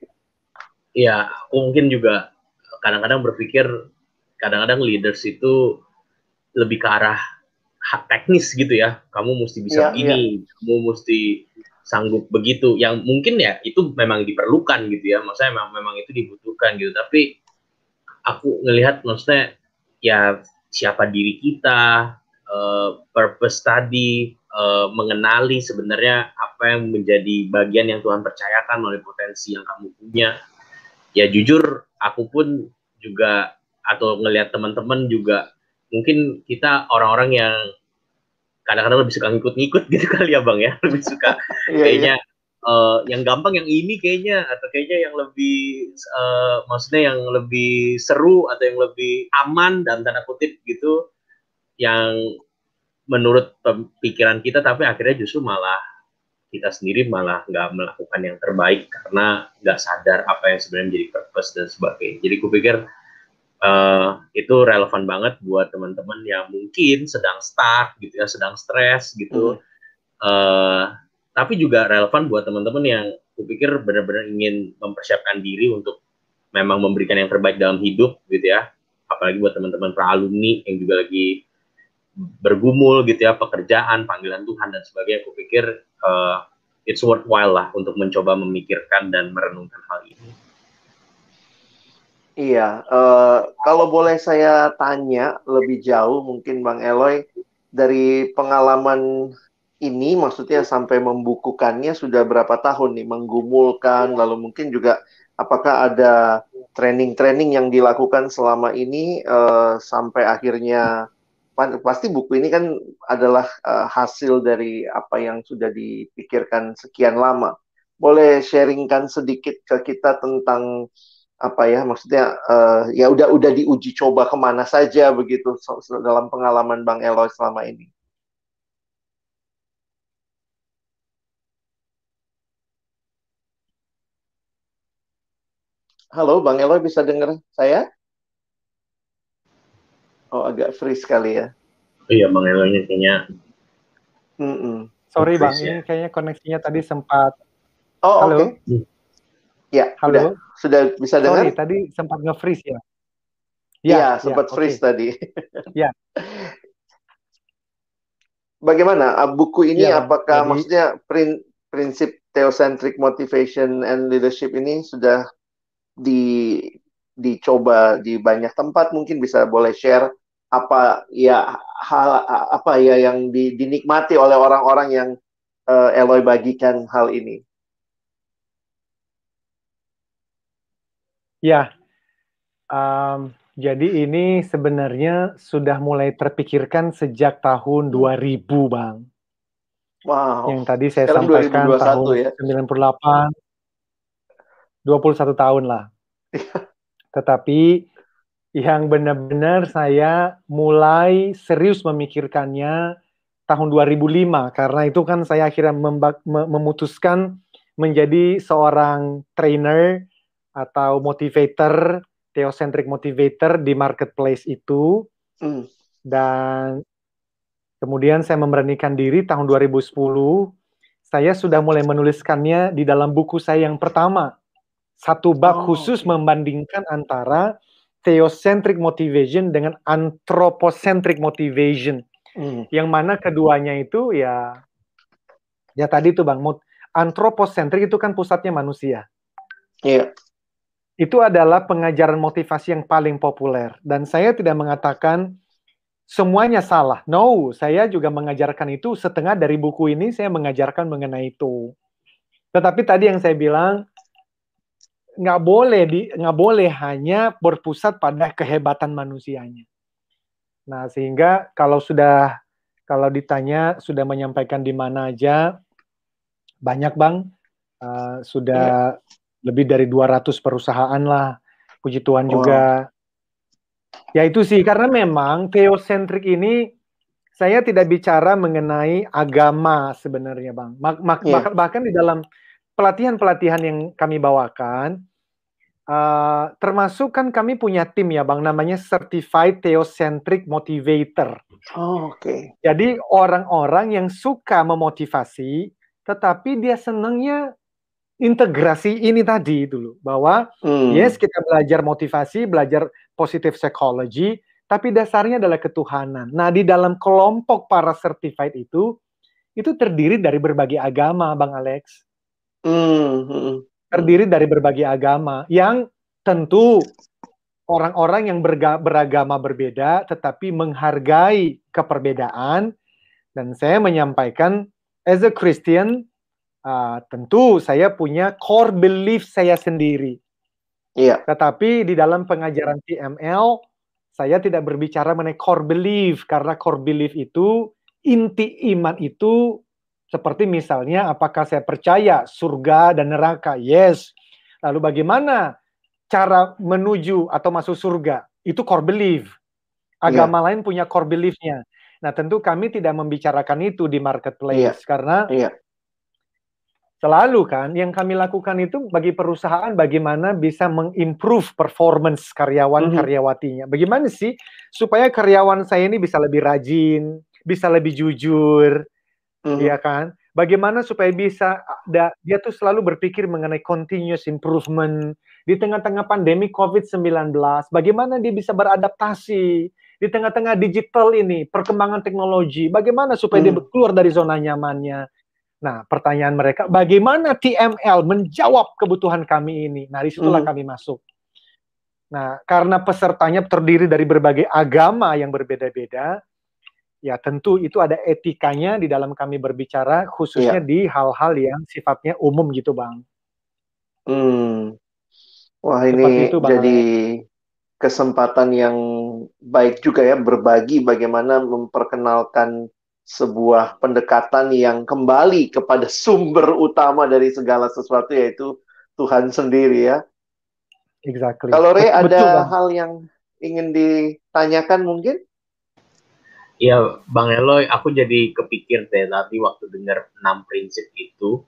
Iya, aku mungkin juga kadang-kadang berpikir, kadang-kadang leaders itu lebih ke arah teknis gitu ya. Kamu mesti bisa ya, begini, ya. kamu mesti sanggup begitu. Yang mungkin ya itu memang diperlukan gitu ya. Maksudnya memang memang itu dibutuhkan gitu. Tapi aku ngelihat maksudnya ya siapa diri kita, uh, purpose tadi, uh, mengenali sebenarnya apa yang menjadi bagian yang Tuhan percayakan melalui potensi yang kamu punya. Ya jujur, aku pun juga atau ngelihat teman-teman juga mungkin kita orang-orang yang kadang-kadang lebih suka ngikut-ngikut gitu kali ya bang ya lebih suka iya, iya. kayaknya uh, yang gampang yang ini kayaknya atau kayaknya yang lebih uh, maksudnya yang lebih seru atau yang lebih aman dan tanda kutip gitu yang menurut pikiran kita tapi akhirnya justru malah kita sendiri malah nggak melakukan yang terbaik karena nggak sadar apa yang sebenarnya menjadi purpose dan sebagainya. Jadi kupikir uh, itu relevan banget buat teman-teman yang mungkin sedang stuck gitu ya, sedang stres gitu. Hmm. Uh, tapi juga relevan buat teman-teman yang kupikir benar-benar ingin mempersiapkan diri untuk memang memberikan yang terbaik dalam hidup gitu ya. Apalagi buat teman-teman para alumni yang juga lagi bergumul gitu ya pekerjaan panggilan Tuhan dan sebagainya kupikir uh, it's worthwhile lah untuk mencoba memikirkan dan merenungkan hal ini. Iya, uh, kalau boleh saya tanya lebih jauh, mungkin Bang Eloy, dari pengalaman ini maksudnya sampai membukukannya sudah berapa tahun nih menggumulkan lalu mungkin juga apakah ada training-training yang dilakukan selama ini uh, sampai akhirnya pasti buku ini kan adalah uh, hasil dari apa yang sudah dipikirkan sekian lama. Boleh sharingkan sedikit ke kita tentang apa ya maksudnya uh, ya udah udah diuji coba ke mana saja begitu dalam pengalaman Bang Eloy selama ini. Halo, Bang Eloy bisa dengar saya? Oh, agak free sekali ya. Iya, Bang Eloy kayaknya. Mm -mm. Sorry, Bang, ya. ini kayaknya koneksinya tadi sempat. Oh, Halo. Okay. Hmm. Ya, Halo. Sudah, sudah bisa dengar? Sorry, tadi sempat nge-freeze ya. Iya, ya, sempat ya, freeze okay. tadi. ya. Bagaimana ah, buku ini ya, apakah jadi, maksudnya prin, prinsip theocentric motivation and leadership ini sudah di dicoba di banyak tempat mungkin bisa boleh share apa ya hal apa ya yang di, dinikmati oleh orang-orang yang uh, Eloy bagikan hal ini. Ya, um, jadi ini sebenarnya sudah mulai terpikirkan sejak tahun 2000, Bang. Wow. Yang tadi saya Sekarang sampaikan 2021, tahun ya? 98, 21 tahun lah. Tetapi yang benar-benar saya mulai serius memikirkannya tahun 2005 karena itu kan saya akhirnya memutuskan menjadi seorang trainer atau motivator, theocentric motivator di marketplace itu. Mm. Dan kemudian saya memberanikan diri tahun 2010 saya sudah mulai menuliskannya di dalam buku saya yang pertama satu bab oh, khusus okay. membandingkan antara theocentric motivation dengan anthropocentric motivation. Hmm. Yang mana keduanya itu ya ya tadi tuh Bang, anthropocentric itu kan pusatnya manusia. Iya. Yeah. Itu adalah pengajaran motivasi yang paling populer dan saya tidak mengatakan semuanya salah. No, saya juga mengajarkan itu setengah dari buku ini saya mengajarkan mengenai itu. Tetapi tadi yang saya bilang nggak boleh di nggak boleh hanya berpusat pada kehebatan manusianya. Nah sehingga kalau sudah kalau ditanya sudah menyampaikan di mana aja banyak bang uh, sudah yeah. lebih dari 200 perusahaan lah puji Tuhan oh. juga. Ya itu sih karena memang teosentrik ini saya tidak bicara mengenai agama sebenarnya bang. Mak, mak, yeah. bahkan di dalam pelatihan-pelatihan yang kami bawakan, uh, termasuk kan kami punya tim ya bang, namanya Certified Theocentric Motivator. Oh, Oke. Okay. Jadi orang-orang yang suka memotivasi, tetapi dia senangnya integrasi ini tadi dulu bahwa hmm. yes kita belajar motivasi, belajar positive psychology, tapi dasarnya adalah ketuhanan. Nah di dalam kelompok para certified itu itu terdiri dari berbagai agama, bang Alex. Hmm, hmm. Terdiri dari berbagai agama yang tentu orang-orang yang beragama berbeda tetapi menghargai keperbedaan dan saya menyampaikan as a Christian uh, tentu saya punya core belief saya sendiri. Iya. Tetapi di dalam pengajaran TML saya tidak berbicara mengenai core belief karena core belief itu inti iman itu seperti misalnya apakah saya percaya surga dan neraka? Yes. Lalu bagaimana cara menuju atau masuk surga itu core belief. Agama yeah. lain punya core beliefnya. Nah tentu kami tidak membicarakan itu di marketplace yeah. karena yeah. selalu kan yang kami lakukan itu bagi perusahaan bagaimana bisa mengimprove performance karyawan mm -hmm. karyawatinya. Bagaimana sih supaya karyawan saya ini bisa lebih rajin, bisa lebih jujur, mm -hmm. ya kan? Bagaimana supaya bisa da, dia tuh selalu berpikir mengenai continuous improvement di tengah-tengah pandemi COVID-19. Bagaimana dia bisa beradaptasi di tengah-tengah digital ini, perkembangan teknologi. Bagaimana supaya hmm. dia keluar dari zona nyamannya. Nah, pertanyaan mereka, bagaimana TML menjawab kebutuhan kami ini? Nah, di situlah hmm. kami masuk. Nah, karena pesertanya terdiri dari berbagai agama yang berbeda-beda, ya tentu itu ada etikanya di dalam kami berbicara khususnya yeah. di hal-hal yang sifatnya umum gitu bang. Hmm. Wah ini itu, bang. jadi kesempatan yang baik juga ya berbagi bagaimana memperkenalkan sebuah pendekatan yang kembali kepada sumber utama dari segala sesuatu yaitu Tuhan sendiri ya. Exactly. Kalau Ray ada hal yang ingin ditanyakan mungkin? Iya, Bang Eloy, aku jadi kepikir deh tadi waktu dengar enam prinsip itu,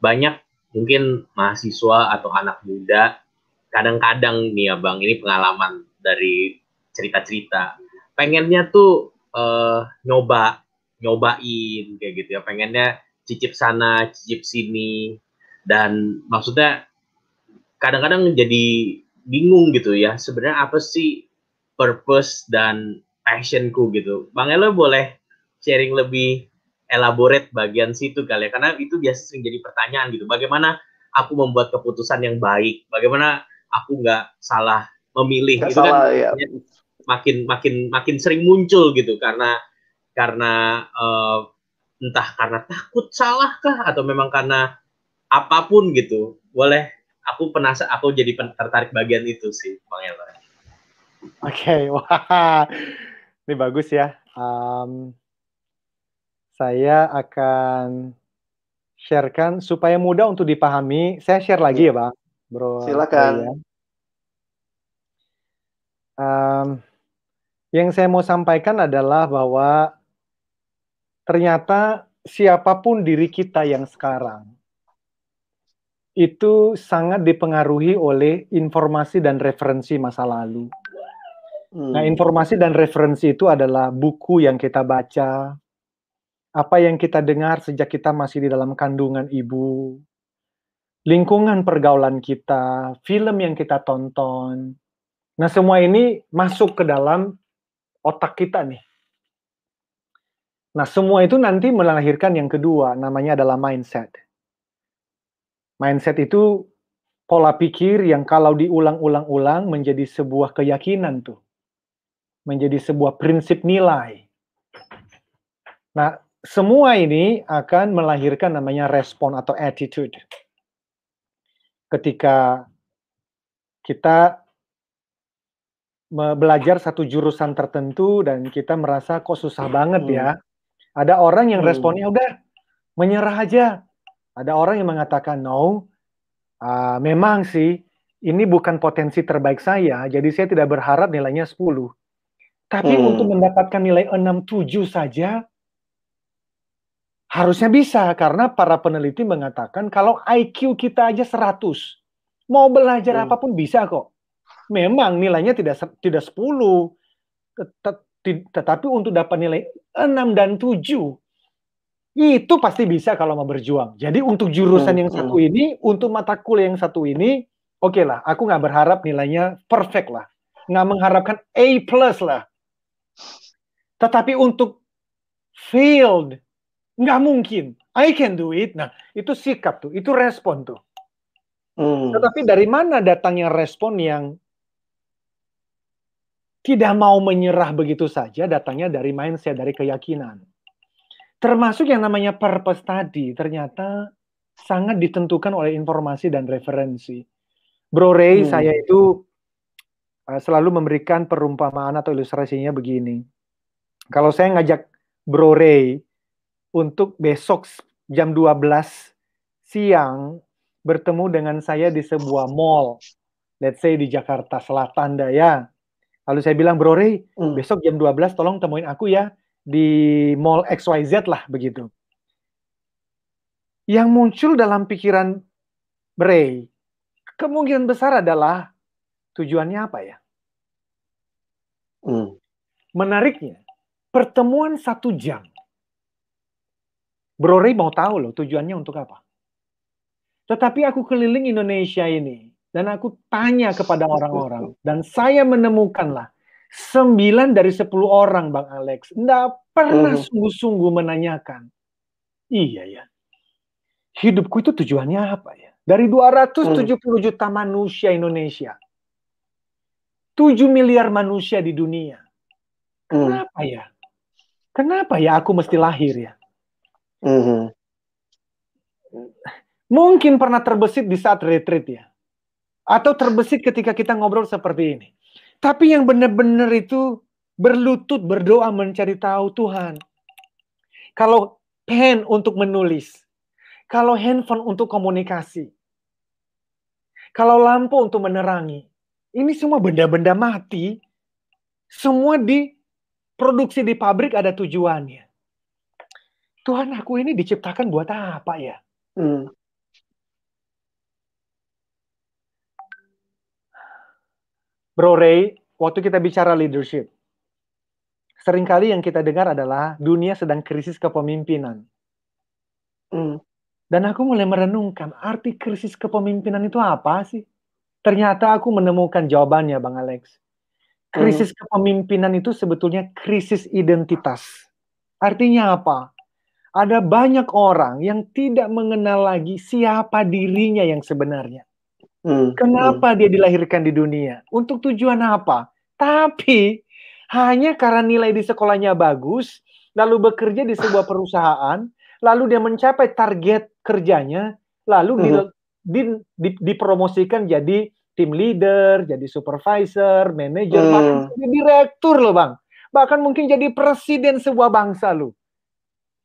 banyak mungkin mahasiswa atau anak muda, kadang-kadang nih ya Bang, ini pengalaman dari cerita-cerita, pengennya tuh uh, nyoba, nyobain kayak gitu ya, pengennya cicip sana, cicip sini, dan maksudnya kadang-kadang jadi bingung gitu ya, sebenarnya apa sih purpose dan passionku gitu. Bang Elo boleh sharing lebih elaborate bagian situ kali ya, karena itu biasa sering jadi pertanyaan gitu. Bagaimana aku membuat keputusan yang baik? Bagaimana aku nggak salah memilih? Gak itu kan salah, kan ya. makin makin makin sering muncul gitu karena karena uh, entah karena takut salah kah atau memang karena apa pun gitu. Boleh aku penasaran aku jadi tertarik bagian itu sih Bang Elo. Oke, okay, wah ini bagus ya. Um, saya akan sharekan supaya mudah untuk dipahami. Saya share lagi ya, Bang. Bro. Silakan. Ya. Um, yang saya mau sampaikan adalah bahwa ternyata siapa pun diri kita yang sekarang itu sangat dipengaruhi oleh informasi dan referensi masa lalu. Nah, hmm. informasi dan referensi itu adalah buku yang kita baca, apa yang kita dengar sejak kita masih di dalam kandungan ibu, lingkungan pergaulan kita, film yang kita tonton. Nah, semua ini masuk ke dalam otak kita nih. Nah, semua itu nanti melahirkan yang kedua, namanya adalah mindset. Mindset itu pola pikir yang kalau diulang-ulang-ulang menjadi sebuah keyakinan tuh menjadi sebuah prinsip nilai. Nah, semua ini akan melahirkan namanya respon atau attitude. Ketika kita belajar satu jurusan tertentu dan kita merasa kok susah banget ya. Hmm. Ada orang yang hmm. responnya udah menyerah aja. Ada orang yang mengatakan no, uh, memang sih ini bukan potensi terbaik saya, jadi saya tidak berharap nilainya 10. Tapi hmm. untuk mendapatkan nilai 67 saja harusnya bisa karena para peneliti mengatakan kalau IQ kita aja 100 mau belajar hmm. apa pun bisa kok. Memang nilainya tidak tidak 10 tet tetapi untuk dapat nilai 6 dan 7 itu pasti bisa kalau mau berjuang. Jadi untuk jurusan hmm. yang satu hmm. ini, untuk mata kuliah yang satu ini, oke okay lah, aku nggak berharap nilainya perfect lah, nggak mengharapkan A plus lah. Tetapi untuk failed, nggak mungkin. I can do it. Nah, itu sikap tuh, itu respon tuh. Hmm. Tetapi dari mana datangnya respon yang tidak mau menyerah begitu saja datangnya dari mindset, dari keyakinan. Termasuk yang namanya purpose tadi, ternyata sangat ditentukan oleh informasi dan referensi. Bro Ray, hmm. saya itu uh, selalu memberikan perumpamaan atau ilustrasinya begini. Kalau saya ngajak Bro Ray untuk besok jam 12 siang bertemu dengan saya di sebuah mall, let's say di Jakarta Selatan ya. Lalu saya bilang, Bro Ray, hmm. besok jam 12 tolong temuin aku ya di mall XYZ lah begitu. Yang muncul dalam pikiran Bray, kemungkinan besar adalah tujuannya apa ya? Hmm. Menariknya, pertemuan satu jam. Bro Ray mau tahu loh tujuannya untuk apa. Tetapi aku keliling Indonesia ini, dan aku tanya kepada orang-orang. Dan saya menemukanlah. Sembilan dari sepuluh orang, Bang Alex. Tidak pernah hmm. sungguh-sungguh menanyakan. Iya ya. Hidupku itu tujuannya apa ya? Dari 270 hmm. juta manusia Indonesia. 7 miliar manusia di dunia. Kenapa hmm. ya? Kenapa ya aku mesti lahir ya? Hmm. Mungkin pernah terbesit di saat retreat ya atau terbesit ketika kita ngobrol seperti ini. Tapi yang benar-benar itu berlutut berdoa mencari tahu Tuhan. Kalau pen untuk menulis, kalau handphone untuk komunikasi, kalau lampu untuk menerangi, ini semua benda-benda mati, semua diproduksi di pabrik ada tujuannya. Tuhan aku ini diciptakan buat apa ya? Hmm. Bro Ray, waktu kita bicara leadership, sering kali yang kita dengar adalah dunia sedang krisis kepemimpinan. Mm. Dan aku mulai merenungkan arti krisis kepemimpinan itu apa sih? Ternyata aku menemukan jawabannya, Bang Alex. Krisis mm. kepemimpinan itu sebetulnya krisis identitas. Artinya apa? Ada banyak orang yang tidak mengenal lagi siapa dirinya yang sebenarnya. Hmm, Kenapa hmm. dia dilahirkan di dunia? Untuk tujuan apa? Tapi hanya karena nilai di sekolahnya bagus, lalu bekerja di sebuah perusahaan, lalu dia mencapai target kerjanya, lalu hmm. di, di, di, dipromosikan jadi tim leader, jadi supervisor, manager, hmm. bahkan jadi direktur loh bang. Bahkan mungkin jadi presiden sebuah bangsa loh.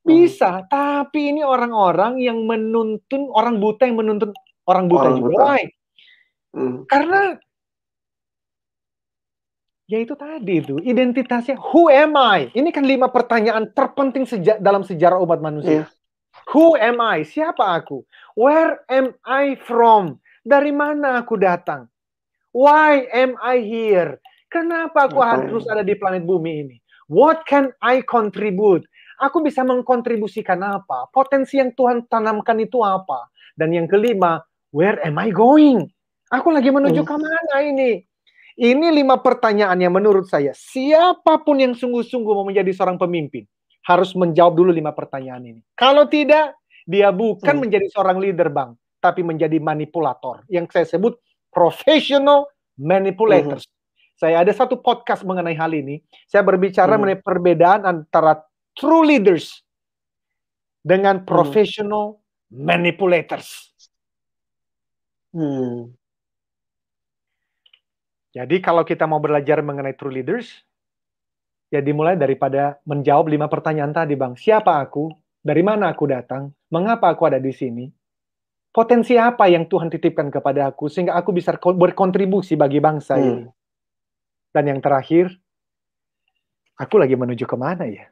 Bisa, hmm. tapi ini orang-orang yang menuntun, orang buta yang menuntun orang buta orang juga. Buta. Hmm. Karena ya itu tadi itu identitasnya who am I? Ini kan lima pertanyaan terpenting seja dalam sejarah umat manusia. Yeah. Who am I? Siapa aku? Where am I from? Dari mana aku datang? Why am I here? Kenapa aku harus ada di planet bumi ini? What can I contribute? Aku bisa mengkontribusikan apa? Potensi yang Tuhan tanamkan itu apa? Dan yang kelima, where am I going? Aku lagi menuju hmm. ke mana ini? Ini lima pertanyaan yang menurut saya, siapa pun yang sungguh-sungguh mau menjadi seorang pemimpin, harus menjawab dulu lima pertanyaan ini. Kalau tidak, dia bukan hmm. menjadi seorang leader, Bang, tapi menjadi manipulator. Yang saya sebut professional manipulators. Hmm. Saya ada satu podcast mengenai hal ini. Saya berbicara hmm. mengenai perbedaan antara true leaders dengan hmm. professional hmm. manipulators. Hmm. Jadi kalau kita mau belajar mengenai true leaders, ya dimulai daripada menjawab lima pertanyaan tadi, Bang. Siapa aku? Dari mana aku datang? Mengapa aku ada di sini? Potensi apa yang Tuhan titipkan kepada aku sehingga aku bisa berkontribusi bagi bangsa hmm. ini? Dan yang terakhir, aku lagi menuju ke mana ya?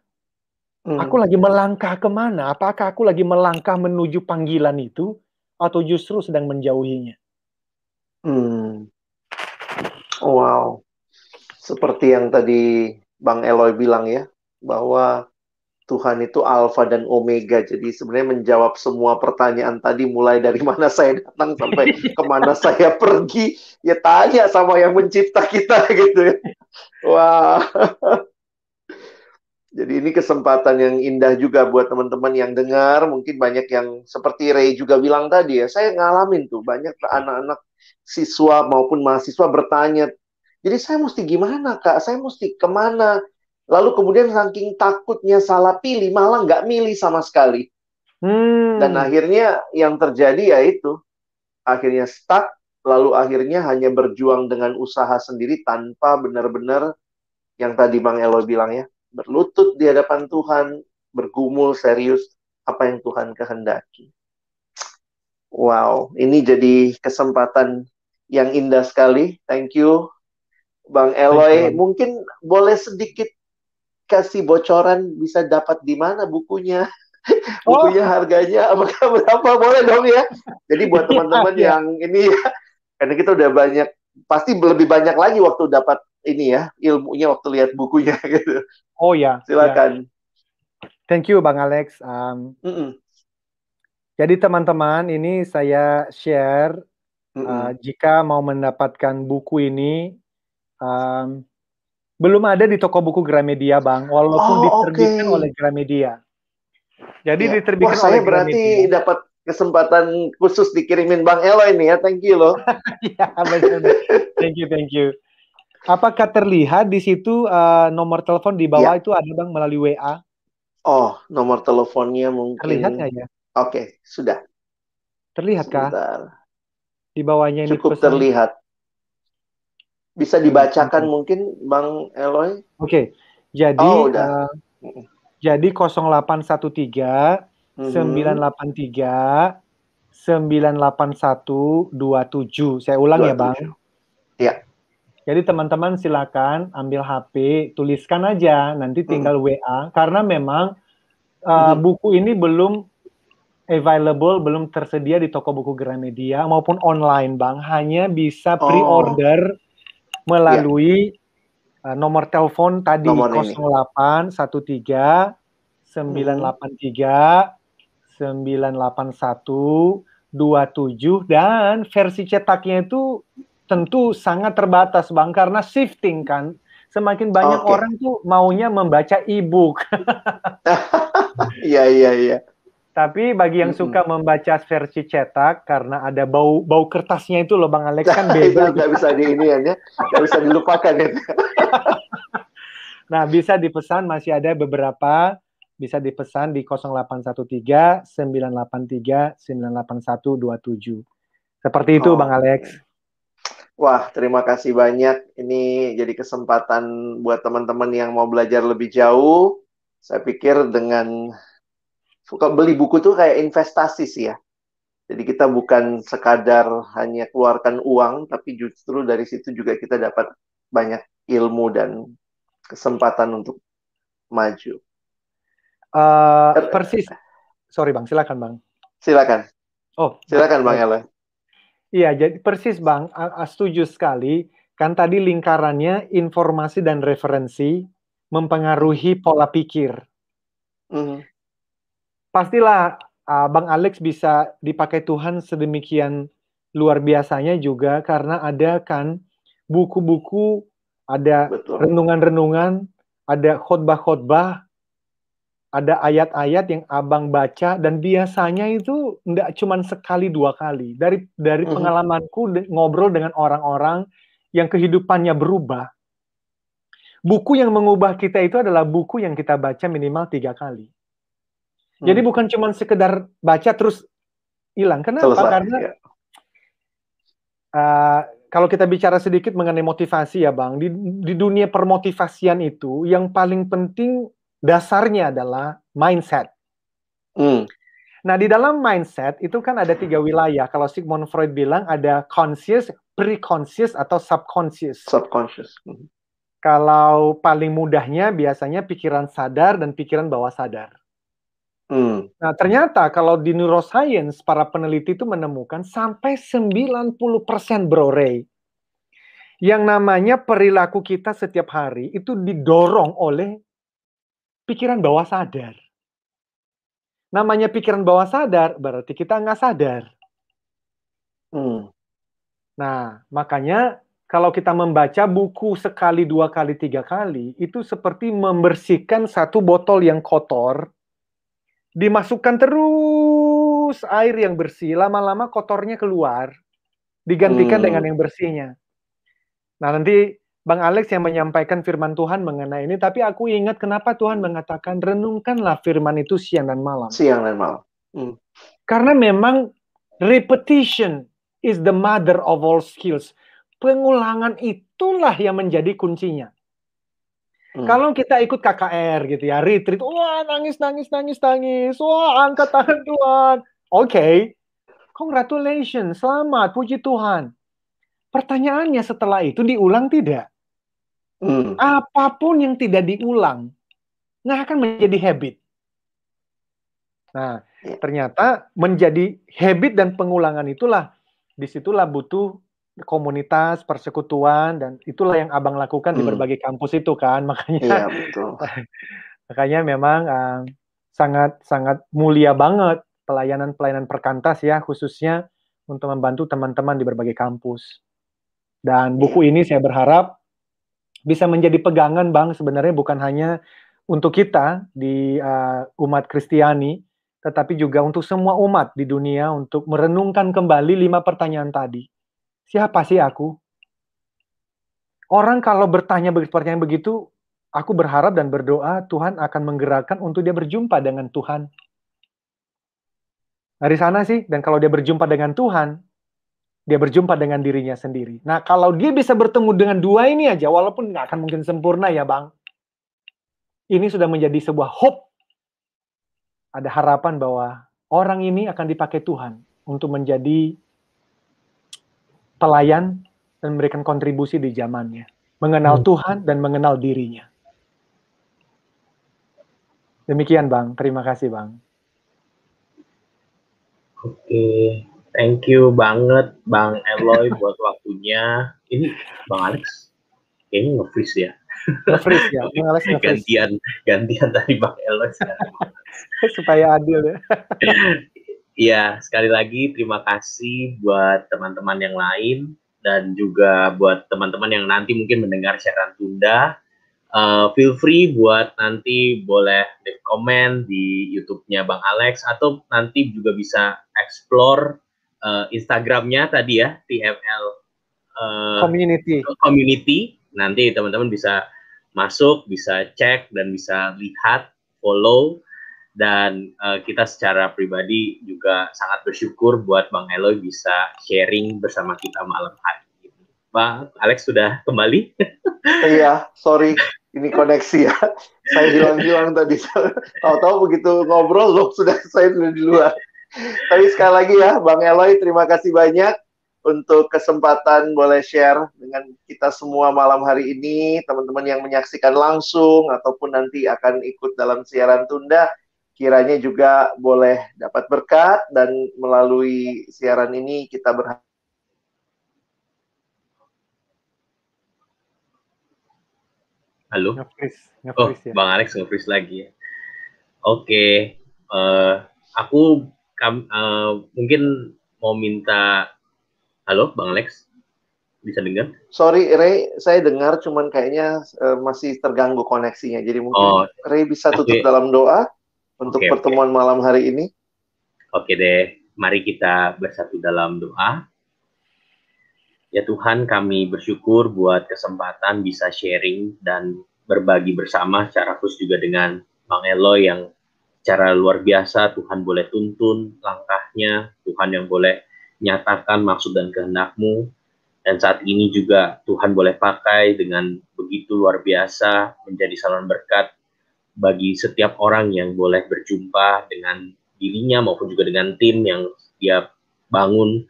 Hmm. Aku lagi melangkah ke mana? Apakah aku lagi melangkah menuju panggilan itu atau justru sedang menjauhinya? Hmm. Wow. Seperti yang tadi Bang Eloy bilang ya, bahwa Tuhan itu alfa dan omega. Jadi sebenarnya menjawab semua pertanyaan tadi mulai dari mana saya datang sampai ke mana saya pergi. Ya tanya sama yang mencipta kita gitu ya. Wah. Jadi ini kesempatan yang indah juga buat teman-teman yang dengar. Mungkin banyak yang seperti Ray juga bilang tadi ya. Saya ngalamin tuh banyak anak-anak siswa maupun mahasiswa bertanya Jadi saya mesti gimana kak? Saya mesti ke mana? Lalu kemudian saking takutnya salah pilih, malah nggak milih sama sekali. Hmm. Dan akhirnya yang terjadi ya itu, akhirnya stuck, lalu akhirnya hanya berjuang dengan usaha sendiri tanpa benar-benar yang tadi Bang Elo bilang ya, berlutut di hadapan Tuhan, bergumul serius apa yang Tuhan kehendaki. Wow, ini jadi kesempatan yang indah sekali. Thank you, Bang Eloy. Mungkin boleh sedikit kasih bocoran bisa dapat di mana bukunya? Oh. bukunya harganya apakah berapa boleh dong ya? Jadi buat teman-teman iya. yang ini ya, karena kita udah banyak pasti lebih banyak lagi waktu dapat ini ya ilmunya waktu lihat bukunya gitu. Oh ya. Silakan. Ya. Thank you Bang Alex. Um, mm -mm. Jadi teman-teman ini saya share mm -mm. Uh, jika mau mendapatkan buku ini um, belum ada di toko buku Gramedia, Bang, walaupun oh, diterbitkan okay. oleh Gramedia. Jadi ya. diterbitkan Wah, saya berarti dapat kesempatan khusus dikirimin Bang Elo ini ya. Thank you loh. ya, Thank you, thank you. Apakah terlihat di situ uh, nomor telepon di bawah ya. itu ada Bang melalui WA? Oh, nomor teleponnya mungkin. Terlihat nggak ya? Oke, okay, sudah. Terlihat kah? Di bawahnya ini cukup pesan. terlihat. Bisa dibacakan hmm. mungkin Bang Eloy? Oke. Okay. Jadi oh, udah. Uh, jadi 0813 mm -hmm. 983 98127. Saya ulang 27. ya, Bang. Iya. Jadi teman-teman silakan ambil HP, tuliskan aja, nanti tinggal hmm. WA karena memang uh, hmm. buku ini belum available, belum tersedia di toko buku Gramedia maupun online, Bang. Hanya bisa oh. pre-order oh melalui yeah. uh, nomor telepon tadi nomor 0813 983 981 27 dan versi cetaknya itu tentu sangat terbatas Bang karena shifting kan. Semakin banyak okay. orang tuh maunya membaca e-book. Iya iya iya. Tapi bagi yang suka membaca versi cetak karena ada bau bau kertasnya itu loh Bang Alex kan beda. Nggak bisa di ini ya, nggak bisa dilupakan ya. nah bisa dipesan masih ada beberapa bisa dipesan di 0813 983 98127. Seperti itu oh. Bang Alex. Wah, terima kasih banyak. Ini jadi kesempatan buat teman-teman yang mau belajar lebih jauh. Saya pikir dengan beli buku tuh kayak investasi sih ya. Jadi kita bukan sekadar hanya keluarkan uang, tapi justru dari situ juga kita dapat banyak ilmu dan kesempatan untuk maju. Uh, persis. Sorry bang, silakan bang. Silakan. Oh, silakan bang Ella. Iya, jadi persis bang, setuju sekali. Kan tadi lingkarannya informasi dan referensi mempengaruhi pola pikir. Mm -hmm pastilah uh, Bang Alex bisa dipakai Tuhan sedemikian luar biasanya juga karena ada kan buku-buku, ada renungan-renungan, ada khotbah-khotbah, ada ayat-ayat yang abang baca dan biasanya itu tidak cuma sekali dua kali. Dari dari mm -hmm. pengalamanku ngobrol dengan orang-orang yang kehidupannya berubah, buku yang mengubah kita itu adalah buku yang kita baca minimal tiga kali. Jadi hmm. bukan cuma sekedar baca terus hilang. Kenapa? Selesai, Karena ya. uh, kalau kita bicara sedikit mengenai motivasi ya Bang, di, di dunia permotivasian itu yang paling penting dasarnya adalah mindset. Hmm. Nah di dalam mindset itu kan ada tiga wilayah. Kalau Sigmund Freud bilang ada conscious, pre-conscious atau subconscious. Subconscious. Hmm. Kalau paling mudahnya biasanya pikiran sadar dan pikiran bawah sadar. Hmm. Nah, ternyata kalau di neuroscience para peneliti itu menemukan sampai 90% Bro Ray. Yang namanya perilaku kita setiap hari itu didorong oleh pikiran bawah sadar. Namanya pikiran bawah sadar berarti kita nggak sadar. Hmm. Nah, makanya kalau kita membaca buku sekali, dua kali, tiga kali, itu seperti membersihkan satu botol yang kotor dimasukkan terus air yang bersih, lama-lama kotornya keluar, digantikan hmm. dengan yang bersihnya. Nah, nanti Bang Alex yang menyampaikan firman Tuhan mengenai ini, tapi aku ingat kenapa Tuhan mengatakan renungkanlah firman itu siang dan malam. Siang dan malam. Hmm. Karena memang repetition is the mother of all skills. Pengulangan itulah yang menjadi kuncinya. Hmm. Kalau kita ikut KKR gitu ya, retreat, wah nangis, nangis, nangis, nangis, wah angkat tangan Tuhan. Oke, okay. congratulations, selamat, puji Tuhan. Pertanyaannya setelah itu diulang tidak? Hmm. Apa pun yang tidak diulang, nggak akan menjadi habit. Nah, ya. ternyata menjadi habit dan pengulangan itulah, di situlah butuh komunitas, persekutuan, dan itulah yang abang lakukan hmm. di berbagai kampus itu kan, makanya. Ya, betul. makanya memang uh, sangat sangat mulia banget pelayanan-pelayanan perkantas ya, khususnya untuk membantu teman-teman di berbagai kampus. Dan buku ini saya berharap bisa menjadi pegangan Bang sebenarnya bukan hanya untuk kita di uh, umat Kristiani, tetapi juga untuk semua umat di dunia untuk merenungkan kembali lima pertanyaan tadi. Siapa sih aku? Orang kalau bertanya pertanyaan begitu, aku berharap dan berdoa Tuhan akan menggerakkan untuk dia berjumpa dengan Tuhan. Dari sana sih, dan kalau dia berjumpa dengan Tuhan, dia berjumpa dengan dirinya sendiri. Nah, kalau dia bisa bertemu dengan dua ini aja, walaupun nggak akan mungkin sempurna ya, Bang. Ini sudah menjadi sebuah hope. Ada harapan bahwa orang ini akan dipakai Tuhan untuk menjadi pelayan dan memberikan kontribusi di zamannya. Mengenal hmm. Tuhan dan mengenal dirinya. Demikian, Bang. Terima kasih, Bang. Oke. Thank you banget Bang Eloy buat waktunya. Ini Bang Alex kayaknya nge-freeze ya. Nge-freeze ya, Bang Alex nge Gantian, gantian dari Bang Eloy Supaya adil ya. Iya, sekali lagi terima kasih buat teman-teman yang lain dan juga buat teman-teman yang nanti mungkin mendengar siaran tunda. Uh, feel free buat nanti boleh leave comment di YouTube-nya Bang Alex atau nanti juga bisa explore uh, Instagramnya tadi ya TFL uh, Community. Community. Nanti teman-teman bisa masuk, bisa cek dan bisa lihat, follow dan uh, kita secara pribadi juga sangat bersyukur buat Bang Eloy bisa sharing bersama kita malam hari ini. Bang Alex sudah kembali? iya, sorry ini koneksi ya. Saya hilang-hilang tadi. Tahu-tahu begitu ngobrol loh sudah saya sudah di luar. Tapi sekali lagi ya, Bang Eloy, terima kasih banyak untuk kesempatan boleh share dengan kita semua malam hari ini, teman-teman yang menyaksikan langsung ataupun nanti akan ikut dalam siaran tunda, kiranya juga boleh dapat berkat dan melalui siaran ini kita berharap Halo. oh, ya. Bang Alex nge lagi ya. Oke, okay. uh, eh, aku kam, uh, mungkin mau minta halo Bang Alex bisa dengar? Sorry Ray, saya dengar cuman kayaknya uh, masih terganggu koneksinya. Jadi mungkin oh, Ray bisa tutup okay. dalam doa untuk okay, pertemuan okay. malam hari ini. Oke deh, mari kita bersatu dalam doa. Ya Tuhan, kami bersyukur buat kesempatan bisa sharing dan berbagi bersama secara khusus juga dengan Bang Eloy yang secara luar biasa Tuhan boleh tuntun langkahnya, Tuhan yang boleh nyatakan maksud dan kehendakmu, dan saat ini juga Tuhan boleh pakai dengan begitu luar biasa menjadi saluran berkat bagi setiap orang yang boleh berjumpa dengan dirinya maupun juga dengan tim yang dia bangun.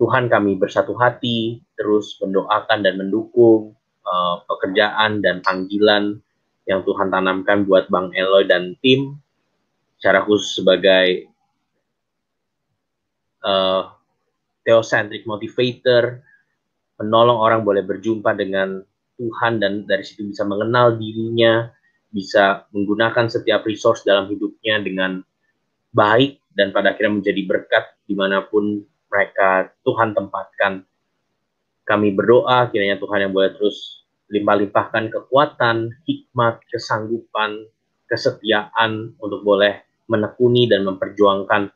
Tuhan kami bersatu hati, terus mendoakan dan mendukung uh, pekerjaan dan panggilan yang Tuhan tanamkan buat Bang Eloy dan tim secara khusus sebagai uh, theocentric motivator, menolong orang boleh berjumpa dengan Tuhan dan dari situ bisa mengenal dirinya, bisa menggunakan setiap resource dalam hidupnya dengan baik dan pada akhirnya menjadi berkat di mana pun mereka Tuhan tempatkan. Kami berdoa kiranya Tuhan yang boleh terus limpah-limpahkan kekuatan, hikmat, kesanggupan, kesetiaan untuk boleh menekuni dan memperjuangkan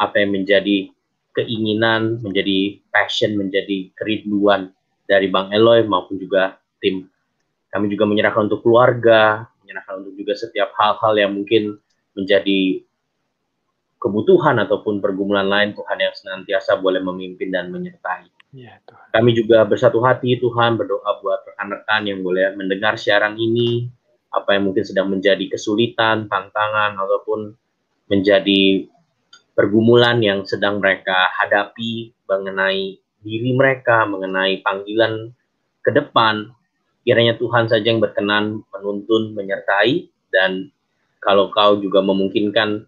apa yang menjadi keinginan, menjadi passion, menjadi kerinduan dari Bang Eloy maupun juga tim. Kami juga menyerahkan untuk keluarga, menyerahkan untuk juga setiap hal-hal yang mungkin menjadi kebutuhan ataupun pergumulan lain Tuhan yang senantiasa boleh memimpin dan menyertai. Ya, Tuhan. Kami juga bersatu hati Tuhan berdoa buat rekan-rekan yang boleh mendengar siaran ini, apa yang mungkin sedang menjadi kesulitan, tantangan ataupun menjadi pergumulan yang sedang mereka hadapi mengenai diri mereka, mengenai panggilan ke depan. Kiranya Tuhan saja yang berkenan menuntun, menyertai dan kalau kau juga memungkinkan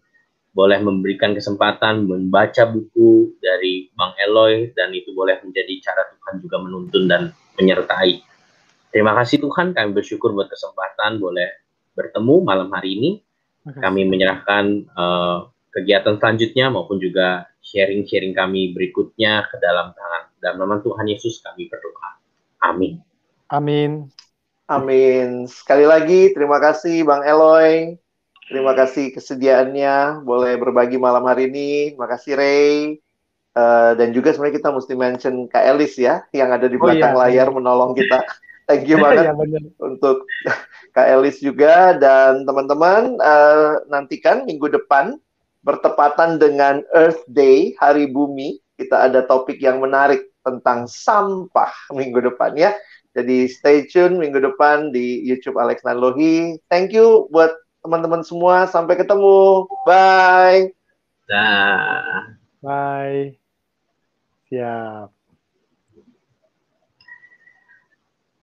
boleh memberikan kesempatan membaca buku dari Bang Eloy dan itu boleh menjadi cara Tuhan juga menuntun dan menyertai. Terima kasih Tuhan, kami bersyukur buat kesempatan boleh bertemu malam hari ini. Kami menyerahkan uh, kegiatan selanjutnya maupun juga sharing-sharing kami berikutnya ke dalam tangan. Dalam nama Tuhan Yesus kami berdoa. Amin. Amin. Amin. Sekali lagi terima kasih Bang Eloy. Terima kasih kesediaannya boleh berbagi malam hari ini. Terima kasih Ray. Uh, dan juga sebenarnya kita mesti mention Kak Elis ya yang ada di belakang oh, iya. layar menolong kita. Thank you banget ya, untuk Kak Elis juga dan teman-teman uh, nantikan minggu depan bertepatan dengan Earth Day Hari Bumi kita ada topik yang menarik tentang sampah minggu depan ya. Jadi stay tune minggu depan di YouTube Alex Nanlohi. Thank you buat teman-teman semua. Sampai ketemu. Bye. Dah. Bye. Siap.